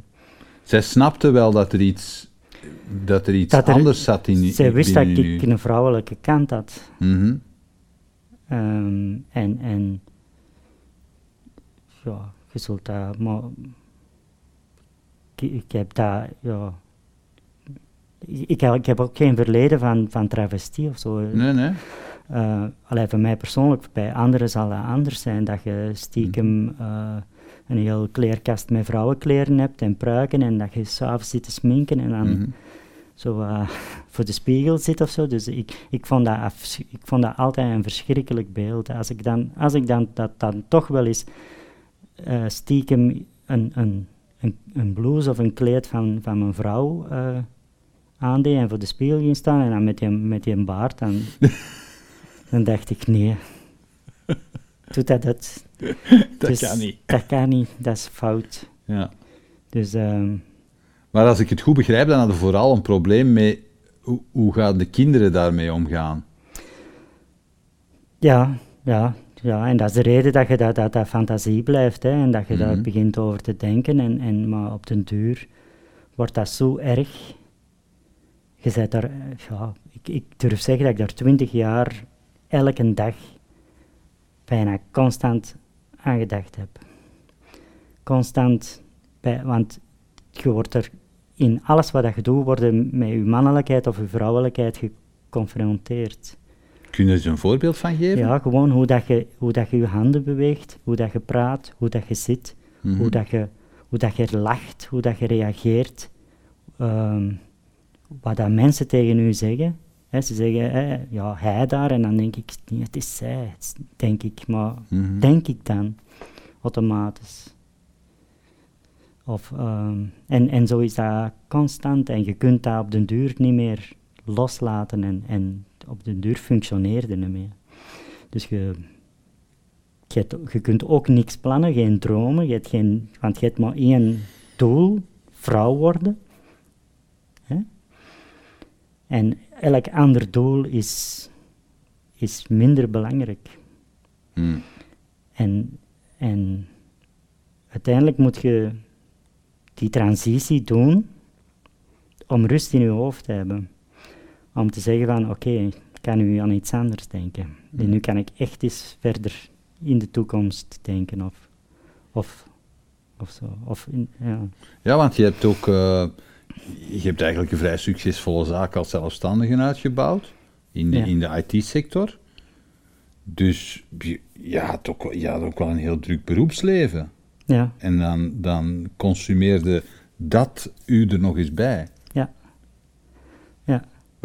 Speaker 2: Zij snapte wel dat er iets, dat er iets
Speaker 1: Dat er-
Speaker 2: anders zat in
Speaker 1: zij wist dat ik
Speaker 2: u.
Speaker 1: een vrouwelijke kant had.
Speaker 2: Mhm.
Speaker 1: Ehm, en, en... Ja, je zult dat... Maar... Ik, ik heb dat... Ja... Ik, ik, heb- ook geen verleden van, van travestie of zo.
Speaker 2: Nee, nee.
Speaker 1: Eh alleen voor mij persoonlijk, bij anderen zal dat anders zijn. Dat je stiekem eh, een heel kleerkast met vrouwenkleren hebt en pruiken en dat je s'avonds zit te sminken en dan
Speaker 2: Mhm.
Speaker 1: zo eh, voor de spiegel zit of zo. Dus ik, ik, vond dat ik vond dat altijd een verschrikkelijk beeld. Als ik dan, als ik dan dat dan toch wel eens eh, stiekem een, een, een, een blouse of een kleed van, van mijn vrouw aandeed en voor de spiegel ging staan en dan met die, met die baard, dan, dan dacht ik, nee. Doe dat het.
Speaker 2: Dat
Speaker 1: Dus
Speaker 2: kan niet.
Speaker 1: Dat kan niet, dat is fout.
Speaker 2: Ja.
Speaker 1: Dus ehm,
Speaker 2: Maar als ik het goed begrijp, dan hadden we vooral een probleem met hoe, hoe gaan de kinderen daarmee omgaan.
Speaker 1: ja, ja, ja, en dat is de reden dat je dat, dat, dat fantasie blijft hè, en dat je
Speaker 2: Mhm.
Speaker 1: daar begint over te denken. En, en, maar op den duur wordt dat zo erg. Je bent daar, ja, ik, ik durf zeggen dat ik daar twintig jaar elke dag bijna constant aan gedacht heb. Constant, bij, want je wordt er in alles wat je doet, worden met je mannelijkheid of je vrouwelijkheid geconfronteerd.
Speaker 2: Kun je er eens een voorbeeld van geven?
Speaker 1: Ja, gewoon hoe dat je hoe dat je, je handen beweegt, hoe dat je praat, hoe dat je zit,
Speaker 2: Mhm.
Speaker 1: hoe, dat je, hoe dat je lacht, hoe dat je reageert. ehm, wat dat mensen tegen u zeggen. Hè, ze zeggen, hè, ja, hij daar, en dan denk ik, nee, het is zij, denk ik, maar
Speaker 2: Mhm.
Speaker 1: denk ik dan, automatisch. Of, ehm, en, en zo is dat constant, en je kunt dat op den duur niet meer loslaten, en, en op den duur functioneert het niet meer. Dus je, je, kunt ook niks plannen, geen dromen, je hebt geen, want je hebt maar één doel, vrouw worden. Hè? En elk ander doel is, is minder belangrijk.
Speaker 2: Mm.
Speaker 1: En, en uiteindelijk moet je die transitie doen om rust in je hoofd te hebben. Om te zeggen van, oké, ik kan nu aan iets anders denken. En nu kan ik echt eens verder in de toekomst denken of, of, of zo. Of in, ja.
Speaker 2: Ja, want je hebt ook... eh, je hebt eigenlijk een vrij succesvolle zaak als zelfstandige uitgebouwd. In de,
Speaker 1: Ja.
Speaker 2: in de IT-sector. Dus je, je, had ook, wel- je had ook wel een heel druk beroepsleven.
Speaker 1: ja,
Speaker 2: En dan, dan consumeerde dat u er nog eens bij.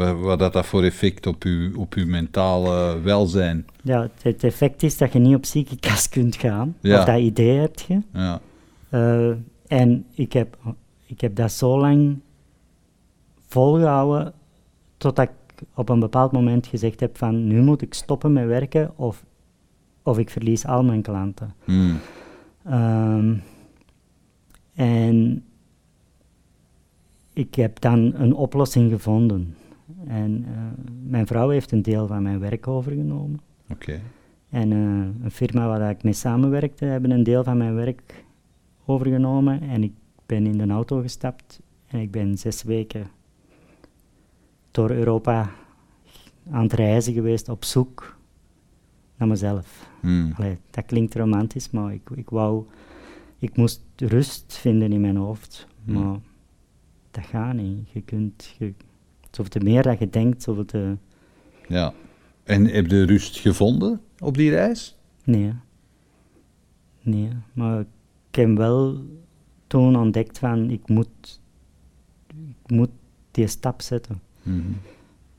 Speaker 2: Wat, had dat voor effect op uw, op uw mentale welzijn?
Speaker 1: ja het, het effect is dat je niet op ziekenkast kunt gaan.
Speaker 2: Ja.
Speaker 1: Of dat idee heb je.
Speaker 2: Ja.
Speaker 1: Eh, en ik heb, ik heb dat zo lang volgehouden totdat ik op een bepaald moment gezegd heb van nu moet ik stoppen met werken of, of ik verlies al mijn klanten. Ehm, en ik heb dan een oplossing gevonden. En eh, mijn vrouw heeft een deel van mijn werk overgenomen.
Speaker 2: Oké.
Speaker 1: En eh, een firma waar ik mee samenwerkte, hebben een deel van mijn werk overgenomen. En ik ben in de auto gestapt en ik ben zes weken door Europa aan het reizen geweest op zoek naar mezelf.
Speaker 2: Hmm.
Speaker 1: Allee, dat klinkt romantisch, maar ik, ik wou... Ik moest rust vinden in mijn hoofd,
Speaker 2: Hmm.
Speaker 1: maar dat gaat niet. Je kunt... Je, zoveel meer dat je denkt, zoveel te...
Speaker 2: Ja. En heb je rust gevonden op die reis?
Speaker 1: Nee. Nee, maar ik heb wel toen ontdekt van, ik moet, ik moet die stap zetten.
Speaker 2: Mhm.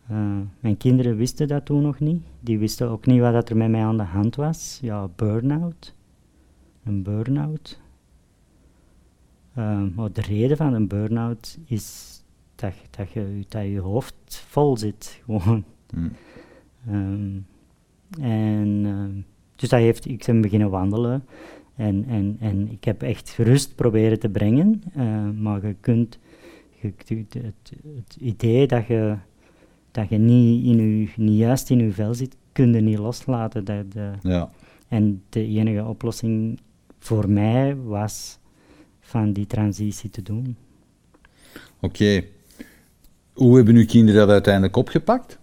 Speaker 1: Eh, mijn kinderen wisten dat toen nog niet. Die wisten ook niet wat er met mij aan de hand was. Ja, burn-out. Een burn-out. Eh, maar de reden van een burn-out is dat, je- dat, je, dat je hoofd vol zit. Gewoon.
Speaker 2: Hmm.
Speaker 1: Ehm, en ehm, dus dat heeft, ik ben beginnen wandelen en, en, en ik heb echt rust proberen te brengen, eh, maar je kunt, je, het, het, het idee dat je, dat je niet, in je, niet juist in je vel zit, kun je niet loslaten. Dat, eh,
Speaker 2: Ja.
Speaker 1: en de enige oplossing voor mij was van die transitie te doen.
Speaker 2: Oké. Hoe hebben uw kinderen dat uiteindelijk opgepakt?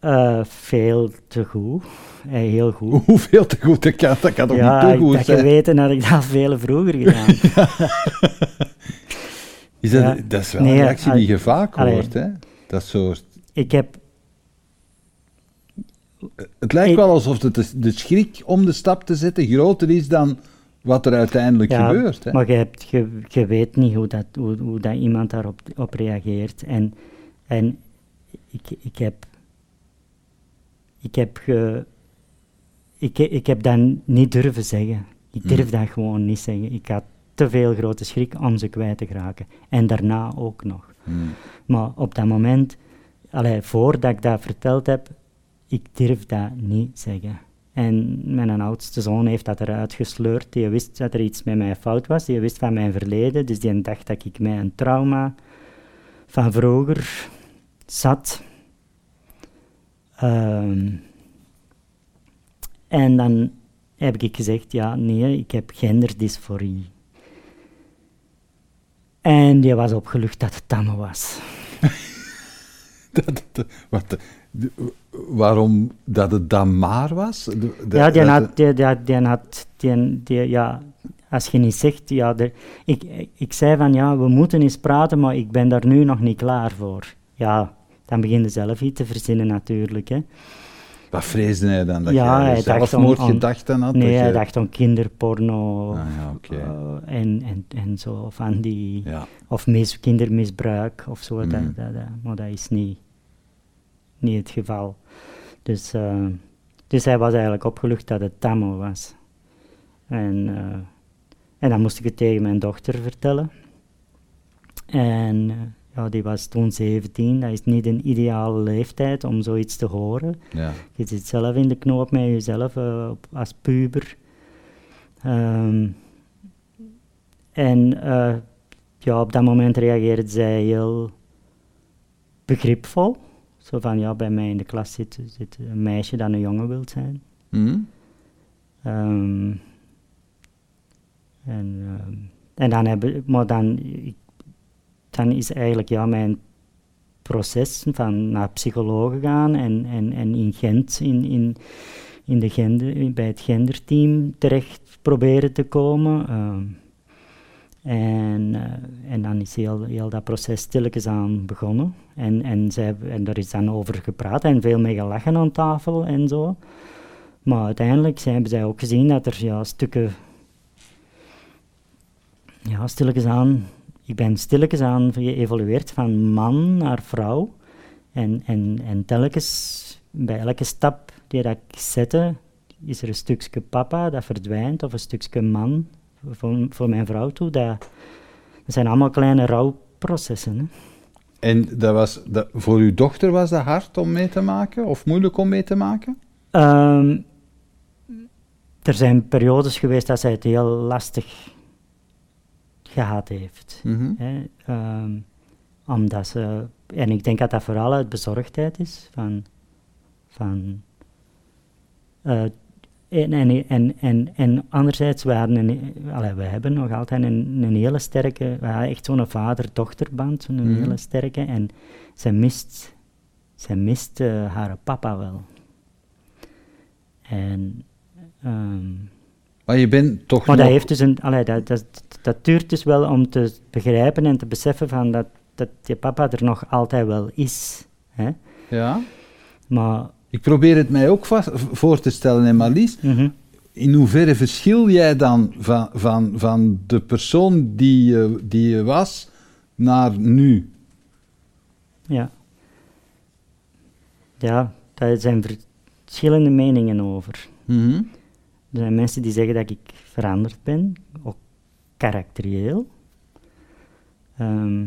Speaker 1: Eh, veel te goed, Eh, heel goed.
Speaker 2: Hoeveel te goed? Dat kan, dat kan toch
Speaker 1: ja,
Speaker 2: niet te
Speaker 1: ik
Speaker 2: goed
Speaker 1: had
Speaker 2: zijn?
Speaker 1: geweten had ik dat veel vroeger gedaan.
Speaker 2: Is dat,
Speaker 1: Ja.
Speaker 2: dat is wel
Speaker 1: Nee,
Speaker 2: een reactie die je vaak
Speaker 1: allee.
Speaker 2: hoort, hè? Dat soort...
Speaker 1: ik heb,
Speaker 2: Het lijkt
Speaker 1: Ik-
Speaker 2: wel alsof het de, de schrik om de stap te zetten groter is dan wat er uiteindelijk
Speaker 1: ja,
Speaker 2: gebeurt. Hè?
Speaker 1: maar je, hebt, je, je weet niet hoe dat, hoe, hoe dat iemand daarop op reageert. En, en ik, ik heb, ik heb, ge, ik, ik heb dat niet durven zeggen. Ik
Speaker 2: Hmm.
Speaker 1: durf dat gewoon niet zeggen. Ik had te veel grote schrik om ze kwijt te geraken. En daarna ook nog.
Speaker 2: Hmm.
Speaker 1: Maar op dat moment, allee, voordat ik dat verteld heb, ik durf dat niet zeggen. En mijn oudste zoon heeft dat eruit gesleurd. Die wist dat er iets met mij fout was. Die wist van mijn verleden. Dus die dacht dat ik met een trauma van vroeger zat. Ehm, en dan heb ik gezegd, ja, nee, ik heb genderdysforie. En die was opgelucht dat het tamme was.
Speaker 2: Dat- wat, de- waarom dat het dan maar was? De- de-
Speaker 1: ja, die had, die, die, die had, die, die, ja, als je niet zegt, ja, ik, ik zei van, ja, we moeten eens praten, maar ik ben daar nu nog niet klaar voor. Ja, dan begin je zelf iets te verzinnen natuurlijk, hè.
Speaker 2: Wat vreesde hij dan? Dat
Speaker 1: Ja, hij
Speaker 2: zelfmoordgedachten had?
Speaker 1: Nee,
Speaker 2: dat
Speaker 1: hij
Speaker 2: je-
Speaker 1: dacht om kinderporno
Speaker 2: Ah, ja,
Speaker 1: eh, en, en, en zo, van die,
Speaker 2: Ja.
Speaker 1: of mis, kindermisbruik of zo,
Speaker 2: Mhm.
Speaker 1: dat, dat, dat- maar dat is niet, niet het geval. Dus, eh, dus hij was eigenlijk opgelucht dat het Tammo was. En, eh, en dan moest ik het tegen mijn dochter vertellen. En eh, ja, die was toen 17, dat is niet een ideale leeftijd om zoiets te horen.
Speaker 2: Ja.
Speaker 1: Je zit zelf in de knoop met jezelf op- als puber. Ehm, en ja, op dat moment reageerde zij heel begripvol. Zo van, ja, bij mij in de klas zit, zit een meisje dat een jongen wil zijn.
Speaker 2: Hm?
Speaker 1: Ehm, en, ehm, en dan hebben, maar dan, ik- dan is eigenlijk ja, mijn proces van naar psycholoog gaan en, en, en in Gent, in, in, in de gender, bij het genderteam terecht proberen te komen. ehm. En, eh, en dan is heel, dat proces stilletjes aan begonnen. En, en, zij, en daar is dan over gepraat en veel mee gelachen aan tafel en zo. Maar uiteindelijk hebben zij ook gezien dat er ja, stukken. Ja, stilletjes aan. Ik ben stilletjes aan geëvolueerd van man naar vrouw. En, en, en telkens, bij elke stap die dat ik zette, is er een stukje papa dat verdwijnt, of een stukje man voor, voor mijn vrouw toe, dat, dat zijn allemaal kleine rouwprocessen. Hè.
Speaker 2: En dat was, dat, voor uw dochter was dat hard om mee te maken of moeilijk om mee te maken?
Speaker 1: Ehm, er zijn periodes geweest dat zij het heel lastig gehad heeft.
Speaker 2: Mhm.
Speaker 1: Hè. Ehm, omdat ze, en ik denk dat dat vooral uit bezorgdheid is van, van eh, en, en, en, en, en anderzijds, we, hadden een, allee, we hebben nog altijd een, een hele sterke, we hadden echt zo'n vader-dochterband, zo'n
Speaker 2: Mhm.
Speaker 1: hele sterke, en zij mist, zij mist eh, haar papa wel. En, ehm,
Speaker 2: Maar je bent toch
Speaker 1: maar dat heeft dus een, allee, dat, dat, dat duurt dus wel om te begrijpen en te beseffen van dat, dat je papa er nog altijd wel is. Hè?
Speaker 2: Ja?
Speaker 1: Maar,
Speaker 2: Ik probeer het mij ook vast, voor te stellen, en Marlies,
Speaker 1: mhm.
Speaker 2: in hoeverre verschil jij dan van, van, van de persoon die je, die je was naar nu?
Speaker 1: Ja. Ja, daar zijn verschillende meningen over.
Speaker 2: Mhm.
Speaker 1: Er zijn mensen die zeggen dat ik veranderd ben, ook karakterieel. Ehm,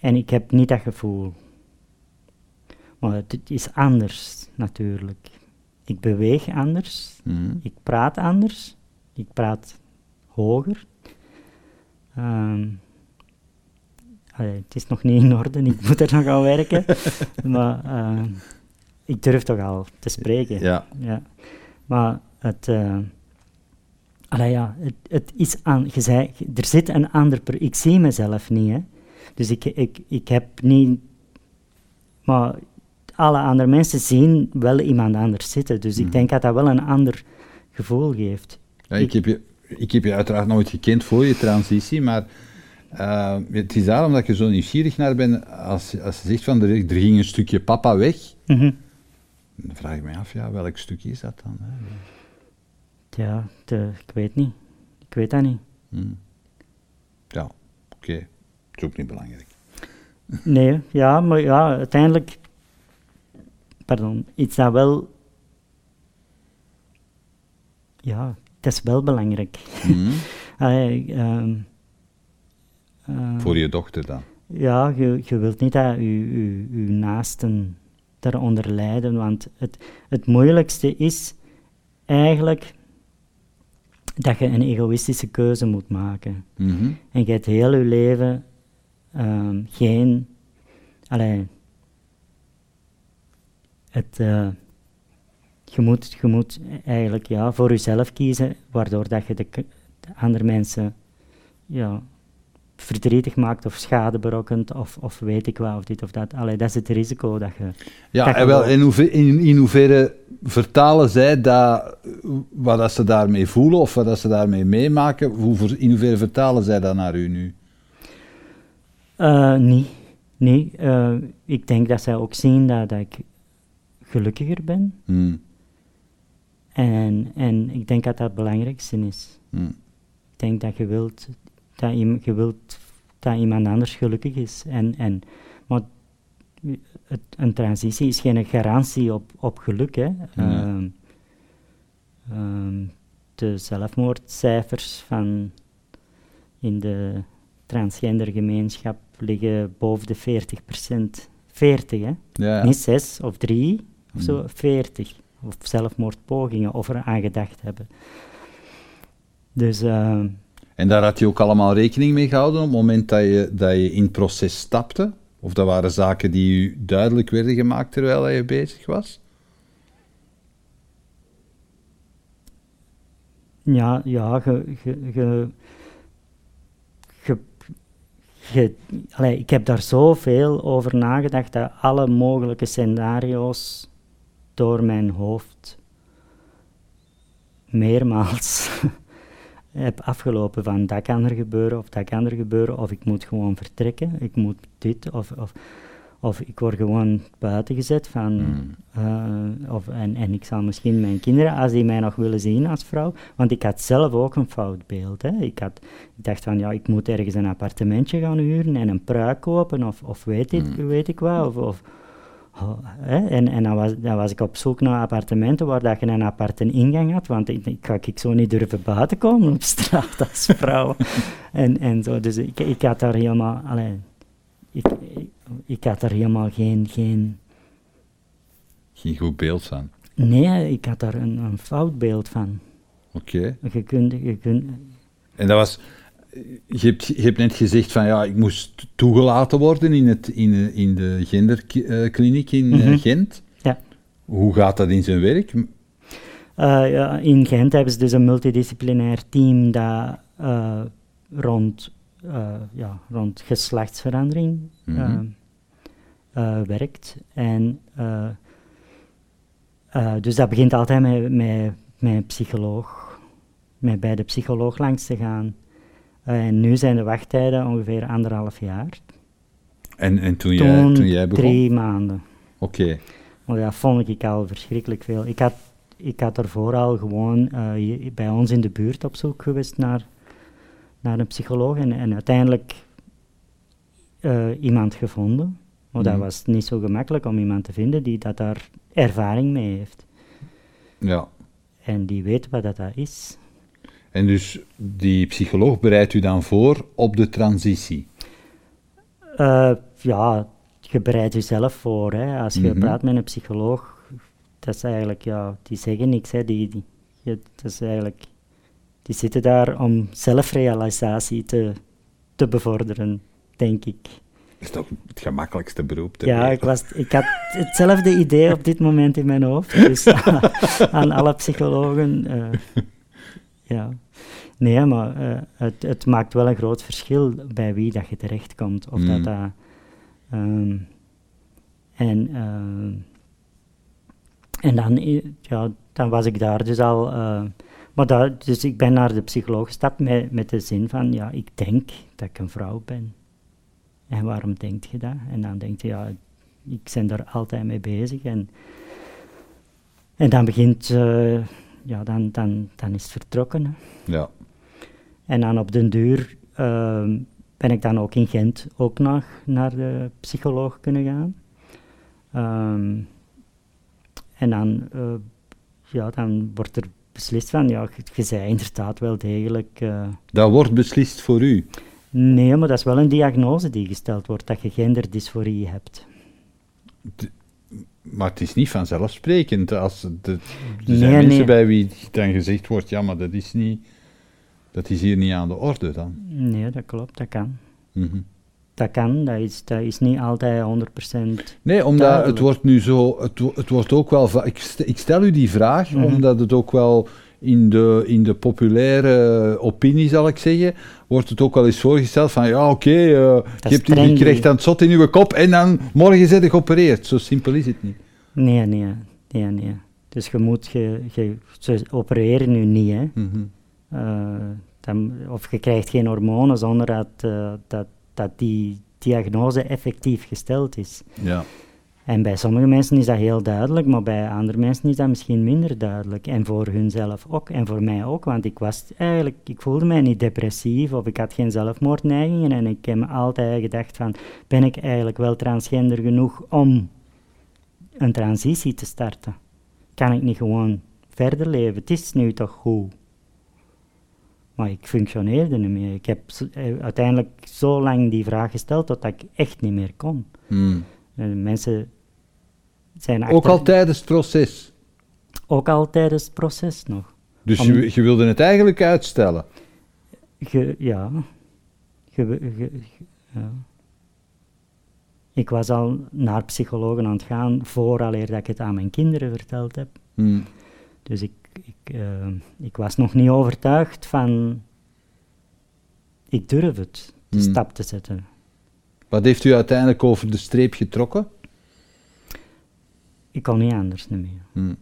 Speaker 1: en ik heb niet dat gevoel. Maar het is anders, natuurlijk. Ik beweeg anders,
Speaker 2: Mhm.
Speaker 1: ik praat anders, ik praat hoger. Ehm, allee, het is nog niet in orde, ik moet er nog aan werken. maar ehm, ik durf toch al te spreken.
Speaker 2: Ja.
Speaker 1: Ja. Maar het, eh allee, ja, het, het is aan, je zei, er zit een ander, per, ik zie mezelf niet, hè. Dus ik, ik, ik heb niet, maar alle andere mensen zien wel iemand anders zitten. Dus ik denk dat dat wel een ander gevoel geeft.
Speaker 2: Ja, ik, heb je, ik heb je uiteraard nooit gekend voor je transitie, maar eh, het is daarom dat er zo nieuwsgierig naar ben. Als, als je zegt van er, er ging een stukje papa weg,
Speaker 1: Mhm.
Speaker 2: dan vraag ik me af, ja, welk stukje is dat dan? Hè?
Speaker 1: Ja, de, ik weet niet. Ik weet dat niet.
Speaker 2: Hm. Ja, oké. Dat is ook niet belangrijk.
Speaker 1: Nee, ja, maar ja, uiteindelijk, pardon, iets dat wel, ja, het is wel belangrijk.
Speaker 2: Hm.
Speaker 1: Allee, ehm, eh,
Speaker 2: Voor je dochter dan.
Speaker 1: Ja, je, je wilt niet dat je, je, je naasten daaronder lijden, want het, het moeilijkste is eigenlijk dat je een egoïstische keuze moet maken.
Speaker 2: Mhm.
Speaker 1: En je hebt heel je leven ehm, geen. Allee, het, eh, je, moet, je moet eigenlijk ja, voor jezelf kiezen, waardoor dat je de, andere mensen ja, verdrietig maakt of schade berokkent of, of weet ik wat of dit of dat. Allee, dat is het risico dat je.
Speaker 2: Ja,
Speaker 1: dat je
Speaker 2: en wel, in, hoever, in, in hoeverre vertalen zij dat, wat dat ze daarmee voelen of wat dat ze daarmee meemaken, hoe, ver- in hoeverre vertalen zij dat naar u nu?
Speaker 1: Eh, nee, nee. eh, ik denk dat zij ook zien dat, dat ik gelukkiger ben.
Speaker 2: Hm.
Speaker 1: En, en ik denk dat dat het belangrijkste is.
Speaker 2: Hm.
Speaker 1: Ik denk dat je wilt dat, je wilt dat iemand anders gelukkig is. En, en, maar het, een transitie is geen garantie op, op geluk. Hè. Ehm, ehm, de zelfmoordcijfers van in de transgender gemeenschap liggen boven de 40% 40 hè?
Speaker 2: Ja, ja.
Speaker 1: Niet 6 of 3 of zo,
Speaker 2: Hmm.
Speaker 1: 40. Of zelfmoordpogingen, of er aan gedacht hebben. Dus ehm,
Speaker 2: En daar had je ook allemaal rekening mee gehouden op het moment dat je, dat je in het proces stapte? Of dat waren zaken die u duidelijk werden gemaakt terwijl je bezig was?
Speaker 1: ja, ja je- allee, ik heb daar zoveel over nagedacht dat alle mogelijke scenario's door mijn hoofd meermaals heb afgelopen van dat kan er gebeuren of dat kan er gebeuren of ik moet gewoon vertrekken, ik moet dit of, of, of ik word gewoon buiten gezet van
Speaker 2: Hmm.
Speaker 1: eh, of, en, en ik zal misschien mijn kinderen, als die mij nog willen zien als vrouw, want ik had zelf ook een fout beeld. Hè. Ik, had, ik dacht van, ja, ik moet ergens een appartementje gaan huren en een pruik kopen, of, of weet, ik, weet ik wat, of, of, hè, en en dan, was, dan was ik op zoek naar appartementen waar dat je een aparte ingang had, want ik, ik ik zo niet durven buiten komen op straat als vrouw. en, en zo, dus ik, ik had daar helemaal, allee, ik, ik, ik had daar helemaal geen, geen,
Speaker 2: Geen goed beeld van.
Speaker 1: nee, ik had daar een, een fout beeld van.
Speaker 2: Oké.
Speaker 1: Je kunt, je kunt,
Speaker 2: En dat was... Je hebt, je hebt net gezegd van ja, ik moest toegelaten worden in, het, in, de- in de genderkliniek in eh,
Speaker 1: Mhm.
Speaker 2: Gent.
Speaker 1: ja.
Speaker 2: Hoe gaat dat in zijn werk?
Speaker 1: Eh, ja, in Gent hebben ze dus een multidisciplinair team dat eh, rond, ja, rond geslachtsverandering
Speaker 2: Mhm.
Speaker 1: werkt. En, dus dat begint altijd met, met, met een psycholoog, met bij de psycholoog langs te gaan. Eh, en nu zijn de wachttijden ongeveer anderhalf jaar.
Speaker 2: En, en toen, jij,
Speaker 1: Toen
Speaker 2: toen jij begon?
Speaker 1: drie maanden.
Speaker 2: Oké.
Speaker 1: Maar dat vond ik al verschrikkelijk veel. Ik had, ik had ervoor al gewoon eh, bij ons in de buurt op zoek geweest naar, naar een psycholoog en, en uiteindelijk eh, iemand gevonden. Maar
Speaker 2: Mhm.
Speaker 1: dat was niet zo gemakkelijk om iemand te vinden die dat daar ervaring mee heeft.
Speaker 2: Ja.
Speaker 1: En die weet wat dat, dat is.
Speaker 2: En dus die psycholoog bereidt u dan voor op de transitie.
Speaker 1: Eh, ja, je bereidt jezelf voor. Hè. Als je
Speaker 2: Mhm.
Speaker 1: praat met een psycholoog, dat is eigenlijk, ja, die zeggen niks. Hè. Die, die, dat is eigenlijk, die zitten daar om zelfrealisatie te, te bevorderen, denk ik.
Speaker 2: Dat is toch het gemakkelijkste beroep ter
Speaker 1: Ja, ik, was, ik had hetzelfde idee op dit moment in mijn hoofd. Dus aan alle psychologen. eh, ja. Nee, maar eh, het, het maakt wel een groot verschil bij wie dat je terechtkomt. Of
Speaker 2: Mm.
Speaker 1: dat dat... ehm, en, ehm, en dan, ja, dan was ik daar dus al... eh, maar dat, dus ik ben naar de psycholoog gestapt met, met de zin van, ja, ik denk dat ik een vrouw ben. En waarom denk je dat? En dan denk je, ja, ik ben er altijd mee bezig. En, en dan begint, eh, ja, dan, dan, dan is het vertrokken. hè.
Speaker 2: Ja.
Speaker 1: En dan op den duur ehm, ben ik dan ook in Gent ook nog naar de psycholoog kunnen gaan. Ehm, en dan, eh, ja, dan wordt er beslist van, ja, je, zei inderdaad wel degelijk... eh,
Speaker 2: Dat wordt beslist voor u.
Speaker 1: nee, maar dat is wel een diagnose die gesteld wordt, dat je genderdysforie hebt.
Speaker 2: Maar het is niet vanzelfsprekend. Als de, er
Speaker 1: Nee,
Speaker 2: zijn mensen bij wie dan gezegd wordt, ja, maar dat is, niet, dat is hier niet aan de orde dan.
Speaker 1: Nee, dat klopt, dat kan.
Speaker 2: Mhm.
Speaker 1: Dat kan, dat is, dat is niet altijd 100%.
Speaker 2: Nee, omdat
Speaker 1: Duidelijk.
Speaker 2: het wordt nu zo, het, het wordt ook wel, ik, st- ik stel u die vraag,
Speaker 1: Mhm.
Speaker 2: omdat het ook wel in de, in de populaire opinie, zal ik zeggen, wordt het ook wel eens voorgesteld van, ja, oké, eh, je, hebt- je krijgt dan het zot in uw kop en dan morgen zit je geopereerd. Zo simpel is het niet.
Speaker 1: Nee, nee, nee, nee. Dus je moet, je, je, ze opereren nu niet, hè. Eh, dan, of je krijgt geen hormonen zonder dat, eh, dat, dat die diagnose effectief gesteld is.
Speaker 2: Ja.
Speaker 1: En bij sommige mensen is dat heel duidelijk, maar bij andere mensen is dat misschien minder duidelijk. En voor hunzelf ook, en voor mij ook, want ik was eigenlijk, ik voelde mij niet depressief of ik had geen zelfmoordneigingen en ik heb me altijd gedacht van, ben ik eigenlijk wel transgender genoeg om een transitie te starten? Kan ik niet gewoon verder leven? Het is nu toch goed? Maar ik functioneerde niet meer. Ik heb eh, uiteindelijk zo lang die vraag gesteld tot ik echt niet meer kon.
Speaker 2: Hmm.
Speaker 1: En mensen zijn
Speaker 2: Ook al tijdens het proces.
Speaker 1: ook al tijdens het proces nog.
Speaker 2: Dus
Speaker 1: Om-
Speaker 2: je, je wilde het eigenlijk uitstellen.
Speaker 1: Ge, ja. Ge, ge- ge- ja. Ik was al naar psychologen aan het gaan vooraleer dat ik het aan mijn kinderen verteld heb.
Speaker 2: Hmm.
Speaker 1: Dus ik, ik, eh, ik was nog niet overtuigd van... Ik durf het, de
Speaker 2: Hmm.
Speaker 1: stap te zetten.
Speaker 2: Wat heeft u uiteindelijk over de streep getrokken?
Speaker 1: Ik kon niet anders niet meer.
Speaker 2: Hmm.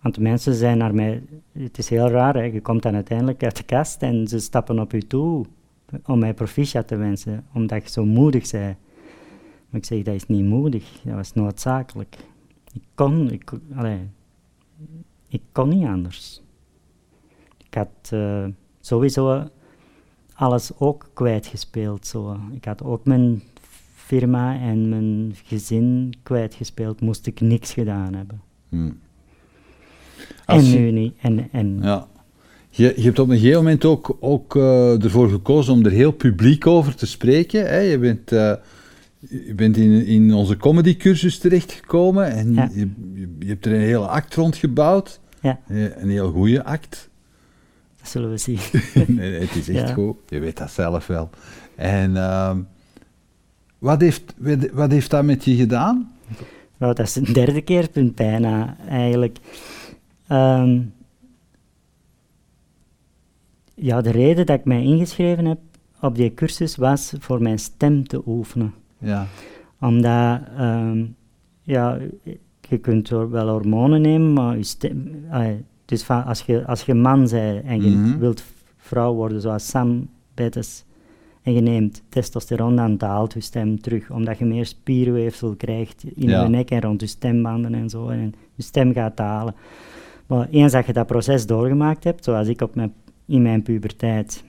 Speaker 1: Want de mensen zijn naar mij... Het is heel raar, hè. Je komt dan uiteindelijk uit de kast en ze stappen op je toe om mij proficiat te wensen, omdat je zo moedig bent. Maar ik zeg, dat is niet moedig, dat was noodzakelijk. Ik kon, ik, kon- allee, ik kon niet anders. Ik had eh, sowieso alles ook kwijtgespeeld. Zo. Ik had ook mijn firma en mijn gezin kwijtgespeeld, moest ik niks gedaan hebben.
Speaker 2: Hmm.
Speaker 1: En
Speaker 2: je-
Speaker 1: nu niet. En, en
Speaker 2: Ja. Je, je hebt op een gegeven moment ook, ook eh, ervoor gekozen om er heel publiek over te spreken. Hè? Je bent, eh, je bent in, in onze comedycursus terechtgekomen en
Speaker 1: Ja.
Speaker 2: je, je, je hebt er een hele act rond gebouwd.
Speaker 1: Ja.
Speaker 2: Een heel goede act.
Speaker 1: dat zullen we zien.
Speaker 2: nee, het is echt
Speaker 1: Ja.
Speaker 2: goed. Je weet dat zelf wel. En ehm, wat, heeft, wat- heeft dat met je gedaan?
Speaker 1: Nou, dat is een derde keerpunt bijna, eigenlijk. Ehm, ja, de reden dat ik mij ingeschreven heb op die cursus was voor mijn stem te oefenen.
Speaker 2: Ja.
Speaker 1: Omdat, ehm, ja, je kunt wel hormonen nemen, maar je stem... dus van, als, je, als je man bent en je
Speaker 2: Mhm.
Speaker 1: wilt vrouw worden, zoals Sam Bettes, en je neemt testosteron, dan daalt je stem terug, omdat je meer spierweefsel krijgt in
Speaker 2: Ja.
Speaker 1: je nek en rond je stembanden en zo, en je stem gaat dalen. Maar eens dat je dat proces doorgemaakt hebt, zoals ik op mijn, in mijn puberteit,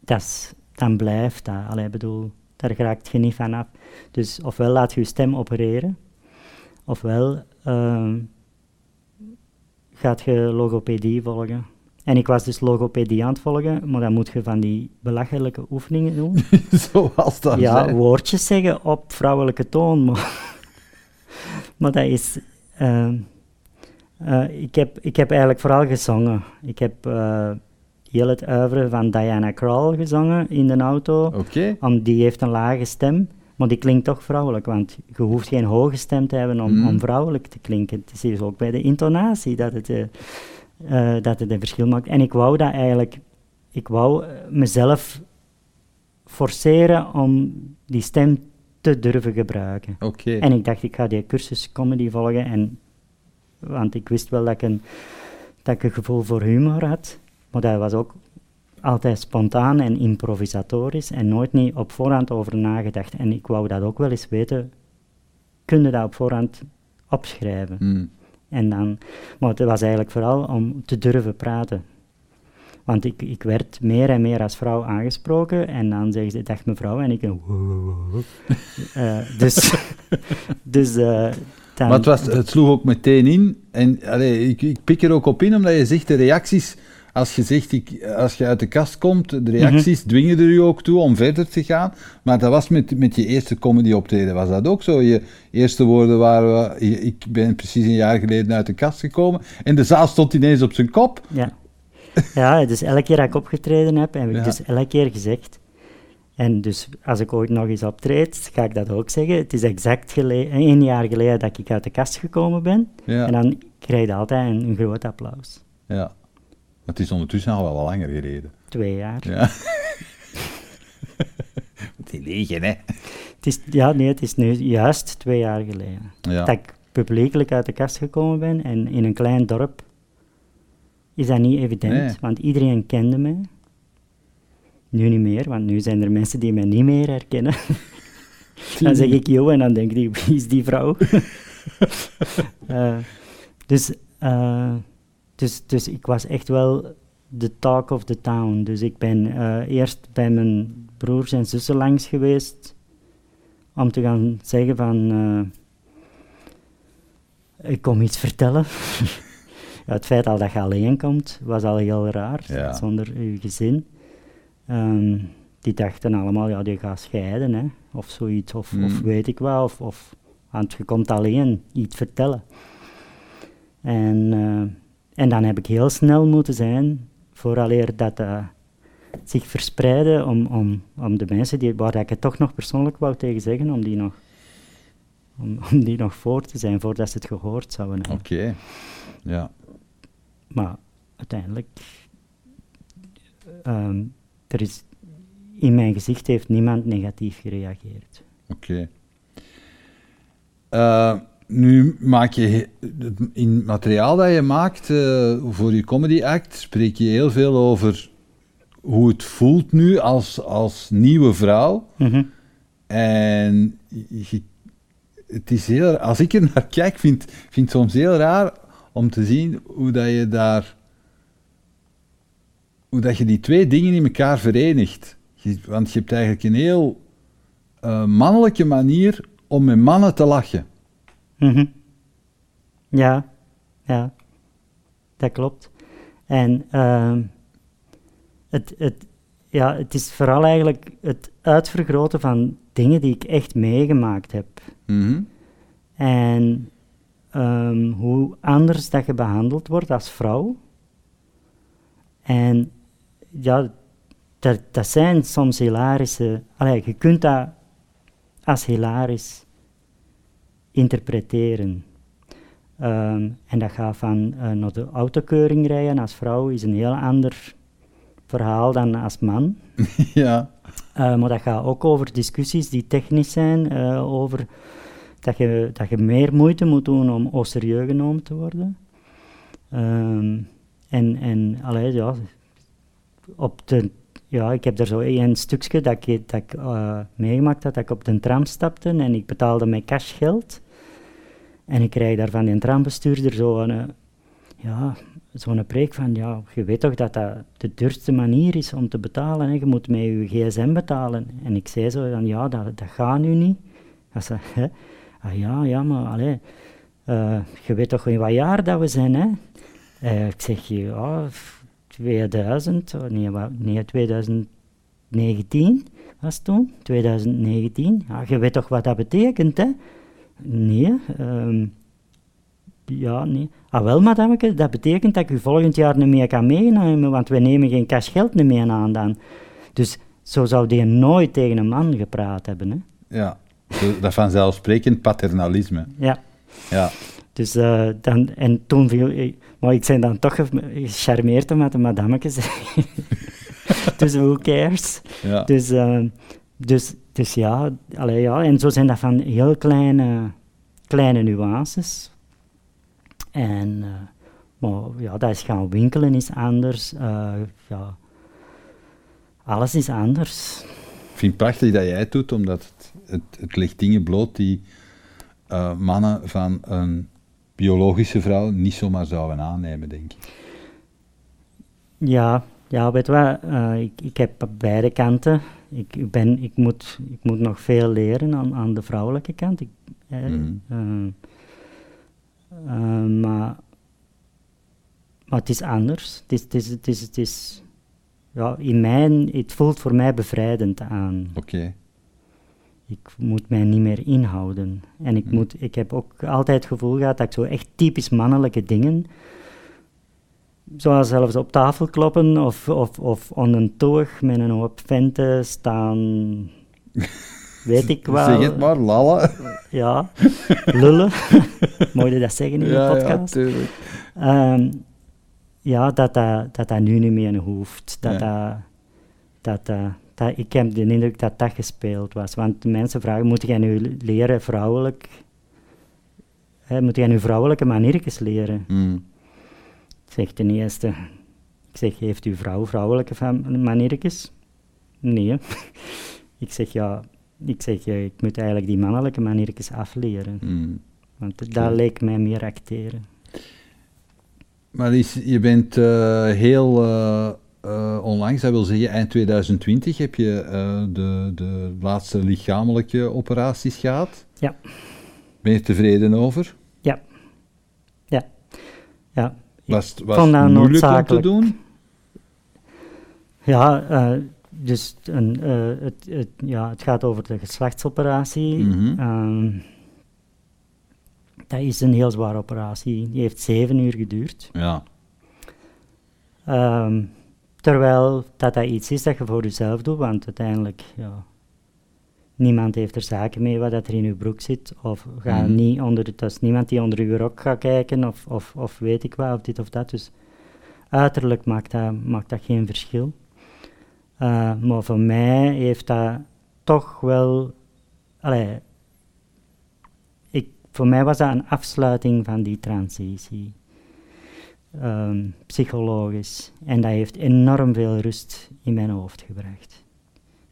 Speaker 1: dat dan blijft dat. Allee, bedoel, daar raakt je niet van af. Dus ofwel laat je je stem opereren, ofwel ehm, gaat je logopedie volgen. En ik was dus logopedie aan het volgen, maar dan moet je van die belachelijke oefeningen doen.
Speaker 2: Zoals dat
Speaker 1: ja, woordjes zeggen op vrouwelijke toon, maar, maar dat is... ehm, eh, ik, heb, ik heb eigenlijk vooral gezongen. Ik heb eh, heel het uiveren van Diana Krall gezongen in de auto.
Speaker 2: Oké.
Speaker 1: Om, die heeft een lage stem, maar die klinkt toch vrouwelijk, want je hoeft geen hoge stem te hebben om,
Speaker 2: Mm.
Speaker 1: om vrouwelijk te klinken. Het is dus ook bij de intonatie dat het, eh, eh, dat het een verschil maakt. En ik wou dat eigenlijk, ik wou eh, mezelf forceren om die stem te durven gebruiken.
Speaker 2: Oké.
Speaker 1: En ik dacht, ik ga die cursus comedy volgen, en, want ik wist wel dat ik, een, dat ik een gevoel voor humor had, maar dat was ook altijd spontaan en improvisatorisch en nooit niet op voorhand over nagedacht. En ik wou dat ook wel eens weten, kun je dat op voorhand opschrijven?
Speaker 2: Hmm.
Speaker 1: En dan, maar het was eigenlijk vooral om te durven praten. Want ik, ik werd meer en meer als vrouw aangesproken en dan zeggen ze, dag mevrouw, en ik een Eh, dus, dus dan...
Speaker 2: Maar het, was, het sloeg ook meteen in. En allee, ik, ik pik er ook op in, omdat je zegt de reacties. Als je zegt, ik, als je uit de kast komt, de reacties dwingen er je ook toe om verder te gaan. Maar dat was met, met je eerste comedy optreden, was dat ook zo? Je eerste woorden waren, ik ben precies een jaar geleden uit de kast gekomen. En de zaal stond ineens op zijn kop.
Speaker 1: Ja. ja, dus elke keer dat ik opgetreden heb, heb ik
Speaker 2: Ja.
Speaker 1: dus elke keer gezegd. En dus als ik ooit nog eens optreed, ga ik dat ook zeggen. Het is exact één jaar geleden dat ik uit de kast gekomen ben.
Speaker 2: Ja.
Speaker 1: En dan krijg je altijd een, een groot applaus.
Speaker 2: ja. Het is ondertussen al wel langer geleden.
Speaker 1: Twee jaar.
Speaker 2: Ja. Die liegen, hè?
Speaker 1: Het is, ja, nee, het is nu juist twee jaar geleden.
Speaker 2: Ja.
Speaker 1: Dat ik publiekelijk uit de kast gekomen ben. En in een klein dorp is dat niet evident,
Speaker 2: Nee.
Speaker 1: want iedereen kende mij. Nu niet meer, want nu zijn er mensen die mij niet meer herkennen. dan zeg ik yo en dan denk ik, wie is die vrouw? Eh, dus, eh, dus, dus ik was echt wel de talk of the town. Dus ik ben eh, eerst bij mijn broers en zussen langs geweest om te gaan zeggen van... eh, ik kom iets vertellen. ja, het feit al dat je alleen komt, was al heel raar,
Speaker 2: Ja.
Speaker 1: zonder je gezin. Ehm, die dachten allemaal, ja, die gaat scheiden, hè, of zoiets, of, of
Speaker 2: Mm.
Speaker 1: weet ik wel, of, of, want je komt alleen iets vertellen. En, eh, en dan heb ik heel snel moeten zijn, vooraleer dat eh, zich verspreidde, om, om, om de mensen die, waar ik het toch nog persoonlijk wou tegen zeggen, om die nog, om, om die nog voor te zijn, voordat ze het gehoord zouden hebben.
Speaker 2: Oké. Ja.
Speaker 1: Maar uiteindelijk, ehm, er is, in mijn gezicht heeft niemand negatief gereageerd.
Speaker 2: Oké. Eh, nu maak je in het materiaal dat je maakt eh, voor je comedy act, spreek je heel veel over hoe het voelt nu als, als nieuwe vrouw.
Speaker 1: Mhm.
Speaker 2: En je- het is heel, als ik er naar kijk, vind vind het soms heel raar om te zien hoe dat je daar, hoe dat je die twee dingen in elkaar verenigt. Je- want je hebt eigenlijk een heel eh, mannelijke manier om met mannen te lachen.
Speaker 1: Mhm. Ja, ja, dat klopt. En ehm, het, het, ja, het is vooral eigenlijk het uitvergroten van dingen die ik echt meegemaakt heb.
Speaker 2: Mhm.
Speaker 1: En ehm, hoe anders dat je behandeld wordt als vrouw. En ja, dat, dat zijn soms hilarische... Allee, je kunt dat als hilarisch interpreteren. Ehm, en dat gaat van uh, naar de autokeuring rijden als vrouw is een heel ander verhaal dan als man.
Speaker 2: ja.
Speaker 1: Uh, maar dat gaat ook over discussies die technisch zijn, uh, over dat je, dat je meer moeite moet doen om au serieus genomen te worden. Um, en en allee, ja, op de, ja, ik heb er zo een stukje dat ik, dat ik meegemaakt had, dat ik op de tram stapte en ik betaalde met cashgeld. En ik krijg daar van die trambestuurder zo'n ja, zo'n preek van, ja, je weet toch dat dat de duurste manier is om te betalen, hè? je moet met je gsm betalen. En ik zei zo van, ja, dat, dat gaat nu niet. Hij zei, hè? Ah ja, ja, maar allee, uh, je weet toch in wat jaar dat we zijn, hè? Uh, ik zeg, ja, 2000, nee, nee, 2019 was toen, 2019. Ja, je weet toch wat dat betekent, hè? Nee, um, ja, nee. Ah, wel, madameke, dat betekent dat ik u volgend jaar niet meer kan meenemen, want we nemen geen cashgeld meer aan dan. Dus zo zou die nooit tegen een man gepraat hebben, hè?
Speaker 2: Ja, dat vanzelfsprekend paternalisme.
Speaker 1: Ja.
Speaker 2: Ja.
Speaker 1: Dus uh, dan, en toen viel, maar ik ben dan toch gecharmeerd om met de madameke dus who cares?
Speaker 2: Ja.
Speaker 1: Dus, uh, dus, dus ja, allee, ja, en zo zijn dat van heel kleine, kleine nuances. En, uh, maar ja, dat is gaan winkelen is anders. Uh, ja, alles is anders.
Speaker 2: Ik vind het prachtig dat jij het doet, omdat het, het, het legt dingen bloot die uh, mannen van een biologische vrouw niet zomaar zouden aannemen, denk ik.
Speaker 1: Ja, ja weet je wat, ik, ik heb beide kanten. Ik, ben, ik, moet, ik moet nog veel leren aan, aan de vrouwelijke kant. Ik, eh, mm -hmm. uh, maar, maar het is anders. Het is, het is, het is, het is ja, in mijn, het voelt voor mij bevrijdend aan.
Speaker 2: Oké. Okay
Speaker 1: ik moet mij niet meer inhouden. En ik,
Speaker 2: Hm.
Speaker 1: moet, ik heb ook altijd het gevoel gehad dat ik zo echt typisch mannelijke dingen, zoals zelfs op tafel kloppen of, of, of on een toog met een hoop venten staan, weet ik wel.
Speaker 2: Zeg het maar, lalla.
Speaker 1: Ja, lullen. Mooi je dat zeggen in
Speaker 2: ja,
Speaker 1: de podcast?
Speaker 2: Ja, tuurlijk.
Speaker 1: Um, ja, dat dat, dat dat nu niet meer hoeft. Dat
Speaker 2: Ja.
Speaker 1: dat, dat, dat, dat, ik heb de indruk dat dat gespeeld was. Want de mensen vragen, moet jij nu leren vrouwelijk... Hè, moet jij nu vrouwelijke maniertjes leren?
Speaker 2: Mm.
Speaker 1: Ik zeg ten eerste... Ik zeg, heeft uw vrouw vrouwelijke maniertjes? Nee. ik zeg, ja... Ik zeg, ja, ik moet eigenlijk die mannelijke maniertjes afleren.
Speaker 2: Mm.
Speaker 1: Want dat leek mij meer acteren.
Speaker 2: Maar is, je bent eh, heel uh, uh, onlangs, dat wil zeggen eind 2020, heb je de, de laatste lichamelijke operaties gehad.
Speaker 1: Ja.
Speaker 2: Ben je tevreden over?
Speaker 1: Ja. Ja. Ja.
Speaker 2: Was, was
Speaker 1: vond dat
Speaker 2: het moeilijk om te doen?
Speaker 1: Ja, eh, dus een, eh, het, het, ja, het gaat over de geslachtsoperatie.
Speaker 2: Mhm.
Speaker 1: Ehm, dat is een heel zware operatie. Die heeft zeven uur geduurd.
Speaker 2: Ja.
Speaker 1: Ehm, terwijl dat, dat iets is dat je voor jezelf doet, want uiteindelijk, ja, niemand heeft er zaken mee wat dat er in je broek zit. Of ga
Speaker 2: Mhm.
Speaker 1: niet onder, het is niemand die onder je rok gaat kijken, of, of, of weet ik wat, of dit of dat. Dus uiterlijk maakt dat, maakt dat geen verschil. Eh, maar voor mij heeft dat toch wel. Allee, ik, voor mij was dat een afsluiting van die transitie. Ehm, psychologisch. En dat heeft enorm veel rust in mijn hoofd gebracht.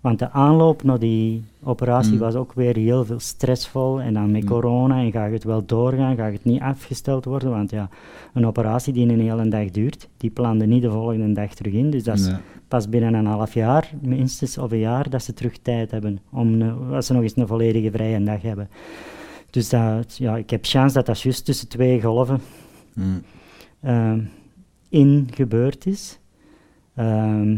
Speaker 1: Want de aanloop naar die operatie
Speaker 2: Mm.
Speaker 1: was ook weer heel veel stressvol. En dan met
Speaker 2: Mm.
Speaker 1: corona, en ga je het wel doorgaan, ga je het niet afgesteld worden. Want ja, een operatie die een hele dag duurt, die plande niet de volgende dag terug in. Dus dat is pas binnen een half jaar, minstens, of een jaar, dat ze terug tijd hebben. Om als ze nog eens een volledige vrije dag hebben. Dus dat, ja, ik heb chance dat dat juist tussen twee golven
Speaker 2: Mm.
Speaker 1: ehm, in gebeurd is. Ehm,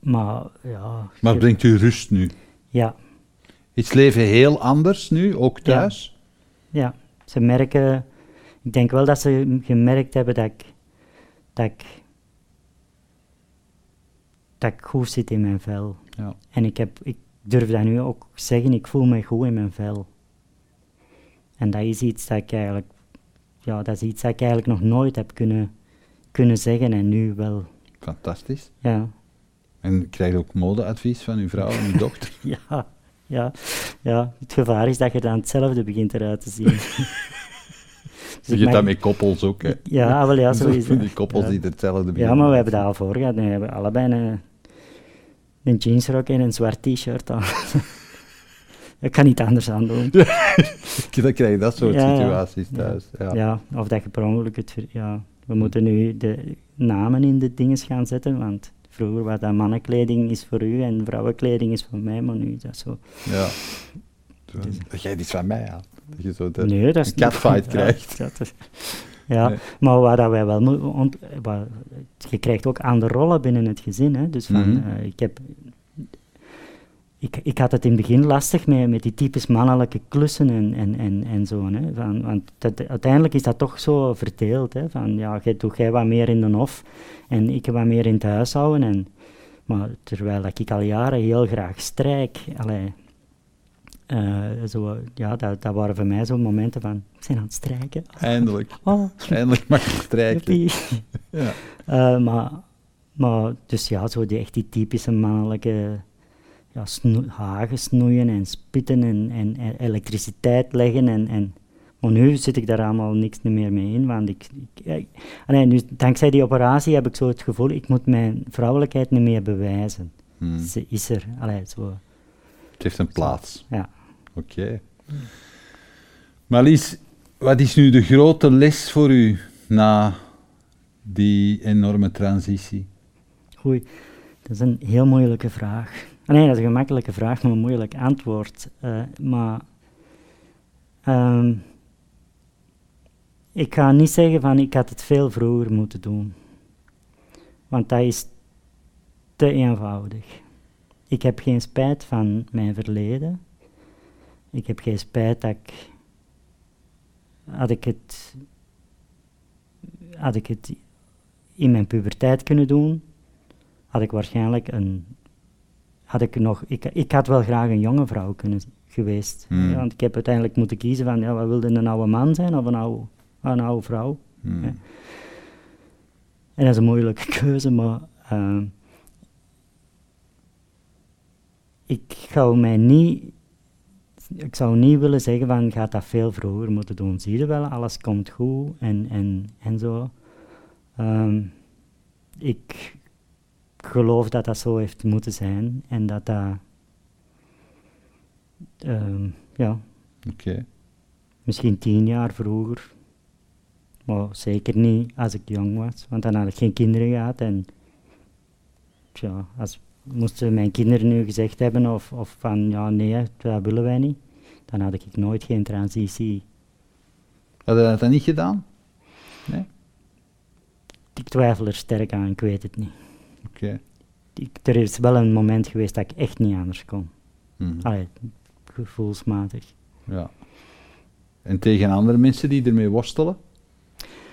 Speaker 1: maar ja,
Speaker 2: Maar brengt u rust nu?
Speaker 1: ja,
Speaker 2: Is het leven heel anders nu, ook thuis?
Speaker 1: ja, ze merken, ik denk wel dat ze gemerkt hebben dat ik, dat ik, dat ik goed zit in mijn vel.
Speaker 2: Ja.
Speaker 1: En ik, heb, ik durf dat nu ook zeggen, ik voel me goed in mijn vel. En dat is iets dat ik eigenlijk, ja, dat is iets dat ik eigenlijk nog nooit heb kunnen, kunnen zeggen en nu wel.
Speaker 2: Fantastisch.
Speaker 1: Ja,
Speaker 2: En krijg je ook modeadvies van uw vrouw en uw dochter?
Speaker 1: ja, ja, ja. Het gevaar is dat je dan hetzelfde begint eruit te zien. Dus
Speaker 2: Je
Speaker 1: mag-
Speaker 2: dat met koppels ook, hè?
Speaker 1: Ja, wel ja, zo is.
Speaker 2: Die koppels
Speaker 1: Ja.
Speaker 2: die hetzelfde
Speaker 1: Ja,
Speaker 2: beginnen.
Speaker 1: maar we hebben dat al voor gehad. We hebben allebei een, een jeansrok en een zwart t-shirt aan. Ik kan niet anders aan doen.
Speaker 2: Dan krijg je dat soort
Speaker 1: Ja, ja.
Speaker 2: situaties
Speaker 1: Ja.
Speaker 2: thuis. Ja.
Speaker 1: Ja, of dat je per ongeluk het... Ja, we moeten nu de namen in de dingen gaan zetten, want vroeger was dat mannenkleding is voor u en vrouwenkleding is voor mij, maar nu is dat zo.
Speaker 2: Ja. Zo, Dat jij iets van mij aan. Dat je zo de,
Speaker 1: nee, dat is
Speaker 2: een catfight krijgt.
Speaker 1: dat is- ja,
Speaker 2: Nee.
Speaker 1: maar wat dat wij wel moeten... wat- Je krijgt ook andere rollen binnen het gezin, hè. Dus van,
Speaker 2: Mhm.
Speaker 1: eh, ik heb... Ik, ik had het in het begin lastig met, met die typisch mannelijke klussen en, en, en, en zo. Hè, van, want dat, uiteindelijk is dat toch zo verdeeld. Hè, van, ja, jij, doe jij wat meer in de hof en ik wat meer in het huishouden. En, maar terwijl ik al jaren heel graag strijk. Allee, eh, zo, ja, dat, dat waren voor mij zo momenten van, ik ben aan het strijken.
Speaker 2: Eindelijk.
Speaker 1: Oh,
Speaker 2: Eindelijk mag je strijken. Ja.
Speaker 1: Eh, maar, maar, dus ja, zo die, echt die typische mannelijke ja, hagen snoeien en spitten en, en, en elektriciteit leggen. En, en, maar nu zit ik daar allemaal niks meer mee in, want ik, ik, ik- allee, nu, dankzij die operatie heb ik zo het gevoel, ik moet mijn vrouwelijkheid niet meer bewijzen.
Speaker 2: Hmm.
Speaker 1: Ze is er, allee, zo,
Speaker 2: Het heeft een plaats.
Speaker 1: ja.
Speaker 2: Oké. Maar Lies, wat is nu de grote les voor u na die enorme transitie?
Speaker 1: Oei, dat is een heel moeilijke vraag. Ah, Nee, dat is een gemakkelijke vraag, maar een moeilijk antwoord. Eh, maar ehm, ik ga niet zeggen van ik had het veel vroeger moeten doen. Want dat is te eenvoudig. Ik heb geen spijt van mijn verleden. Ik heb geen spijt dat ik... Had ik het... Had ik het in mijn puberteit kunnen doen, had ik waarschijnlijk een. Had ik nog. Ik, ik had wel graag een jonge vrouw kunnen geweest.
Speaker 2: Hmm.
Speaker 1: Ja, want ik heb uiteindelijk moeten kiezen van, ja, wat wilde een oude man zijn of een oude, een oude vrouw?
Speaker 2: Hmm.
Speaker 1: Ja. En dat is een moeilijke keuze, maar ehm, ik zou mij niet, ik zou niet willen zeggen van, gaat dat veel vroeger moeten doen. Zie je wel, alles komt goed en, en, en zo. Ehm, ik geloof dat dat zo heeft moeten zijn en dat dat, ehm, ja,
Speaker 2: Oké.
Speaker 1: Misschien tien jaar vroeger. Maar zeker niet als ik jong was, want dan had ik geen kinderen gehad. En tja, als moesten mijn kinderen nu gezegd hebben of, of van ja, nee, dat willen wij niet, dan had ik nooit geen transitie.
Speaker 2: Had je dat dan niet gedaan? Nee?
Speaker 1: Ik twijfel er sterk aan, ik weet het niet. Ik, er is wel een moment geweest dat ik echt niet anders kon.
Speaker 2: Mhm.
Speaker 1: Allee, gevoelsmatig.
Speaker 2: Ja. En tegen andere mensen die ermee worstelen?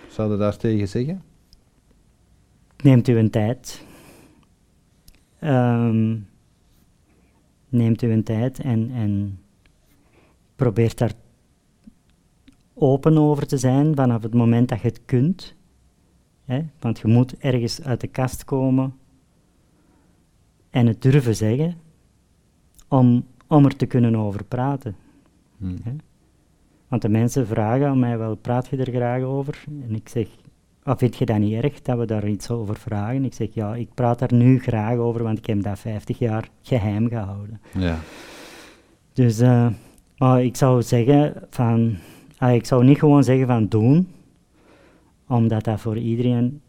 Speaker 2: Zouden daar tegen zeggen?
Speaker 1: Neemt u een tijd. Ehm, neemt u een tijd en, en probeert daar open over te zijn vanaf het moment dat je het kunt. Hè? Want je moet ergens uit de kast komen en het durven zeggen om, om er te kunnen over praten.
Speaker 2: Hmm.
Speaker 1: Hè? Want de mensen vragen aan mij wel, praat je er graag over? En ik zeg, of vind je dat niet erg dat we daar iets over vragen? Ik zeg, ja, ik praat daar nu graag over, want ik heb dat 50 jaar geheim gehouden.
Speaker 2: Ja.
Speaker 1: Dus uh, maar ik zou zeggen van, ah, ik zou niet gewoon zeggen van doen, omdat dat voor iedereen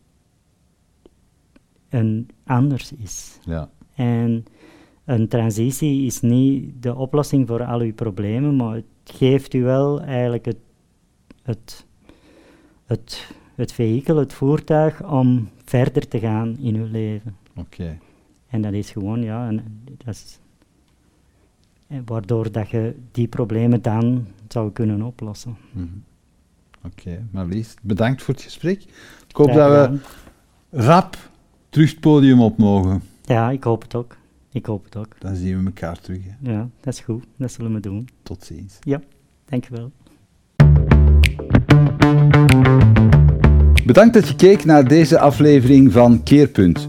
Speaker 1: een anders is.
Speaker 2: Ja.
Speaker 1: En een transitie is niet de oplossing voor al uw problemen, maar het geeft u wel eigenlijk het, het, het, het vehikel, het voertuig om verder te gaan in uw leven.
Speaker 2: Oké.
Speaker 1: En dat is gewoon, ja, en dat is, waardoor dat je die problemen dan zou kunnen oplossen.
Speaker 2: Mm Oké, maar liefst bedankt voor het gesprek. Ik hoop dat we rap terug het podium op mogen.
Speaker 1: Ja, ik hoop het ook. Ik hoop het ook.
Speaker 2: Dan zien we elkaar terug. Hè.
Speaker 1: Ja, dat is goed. Dat zullen we doen.
Speaker 2: Tot ziens.
Speaker 1: Ja, dankjewel.
Speaker 2: Bedankt dat je keek naar deze aflevering van Keerpunt.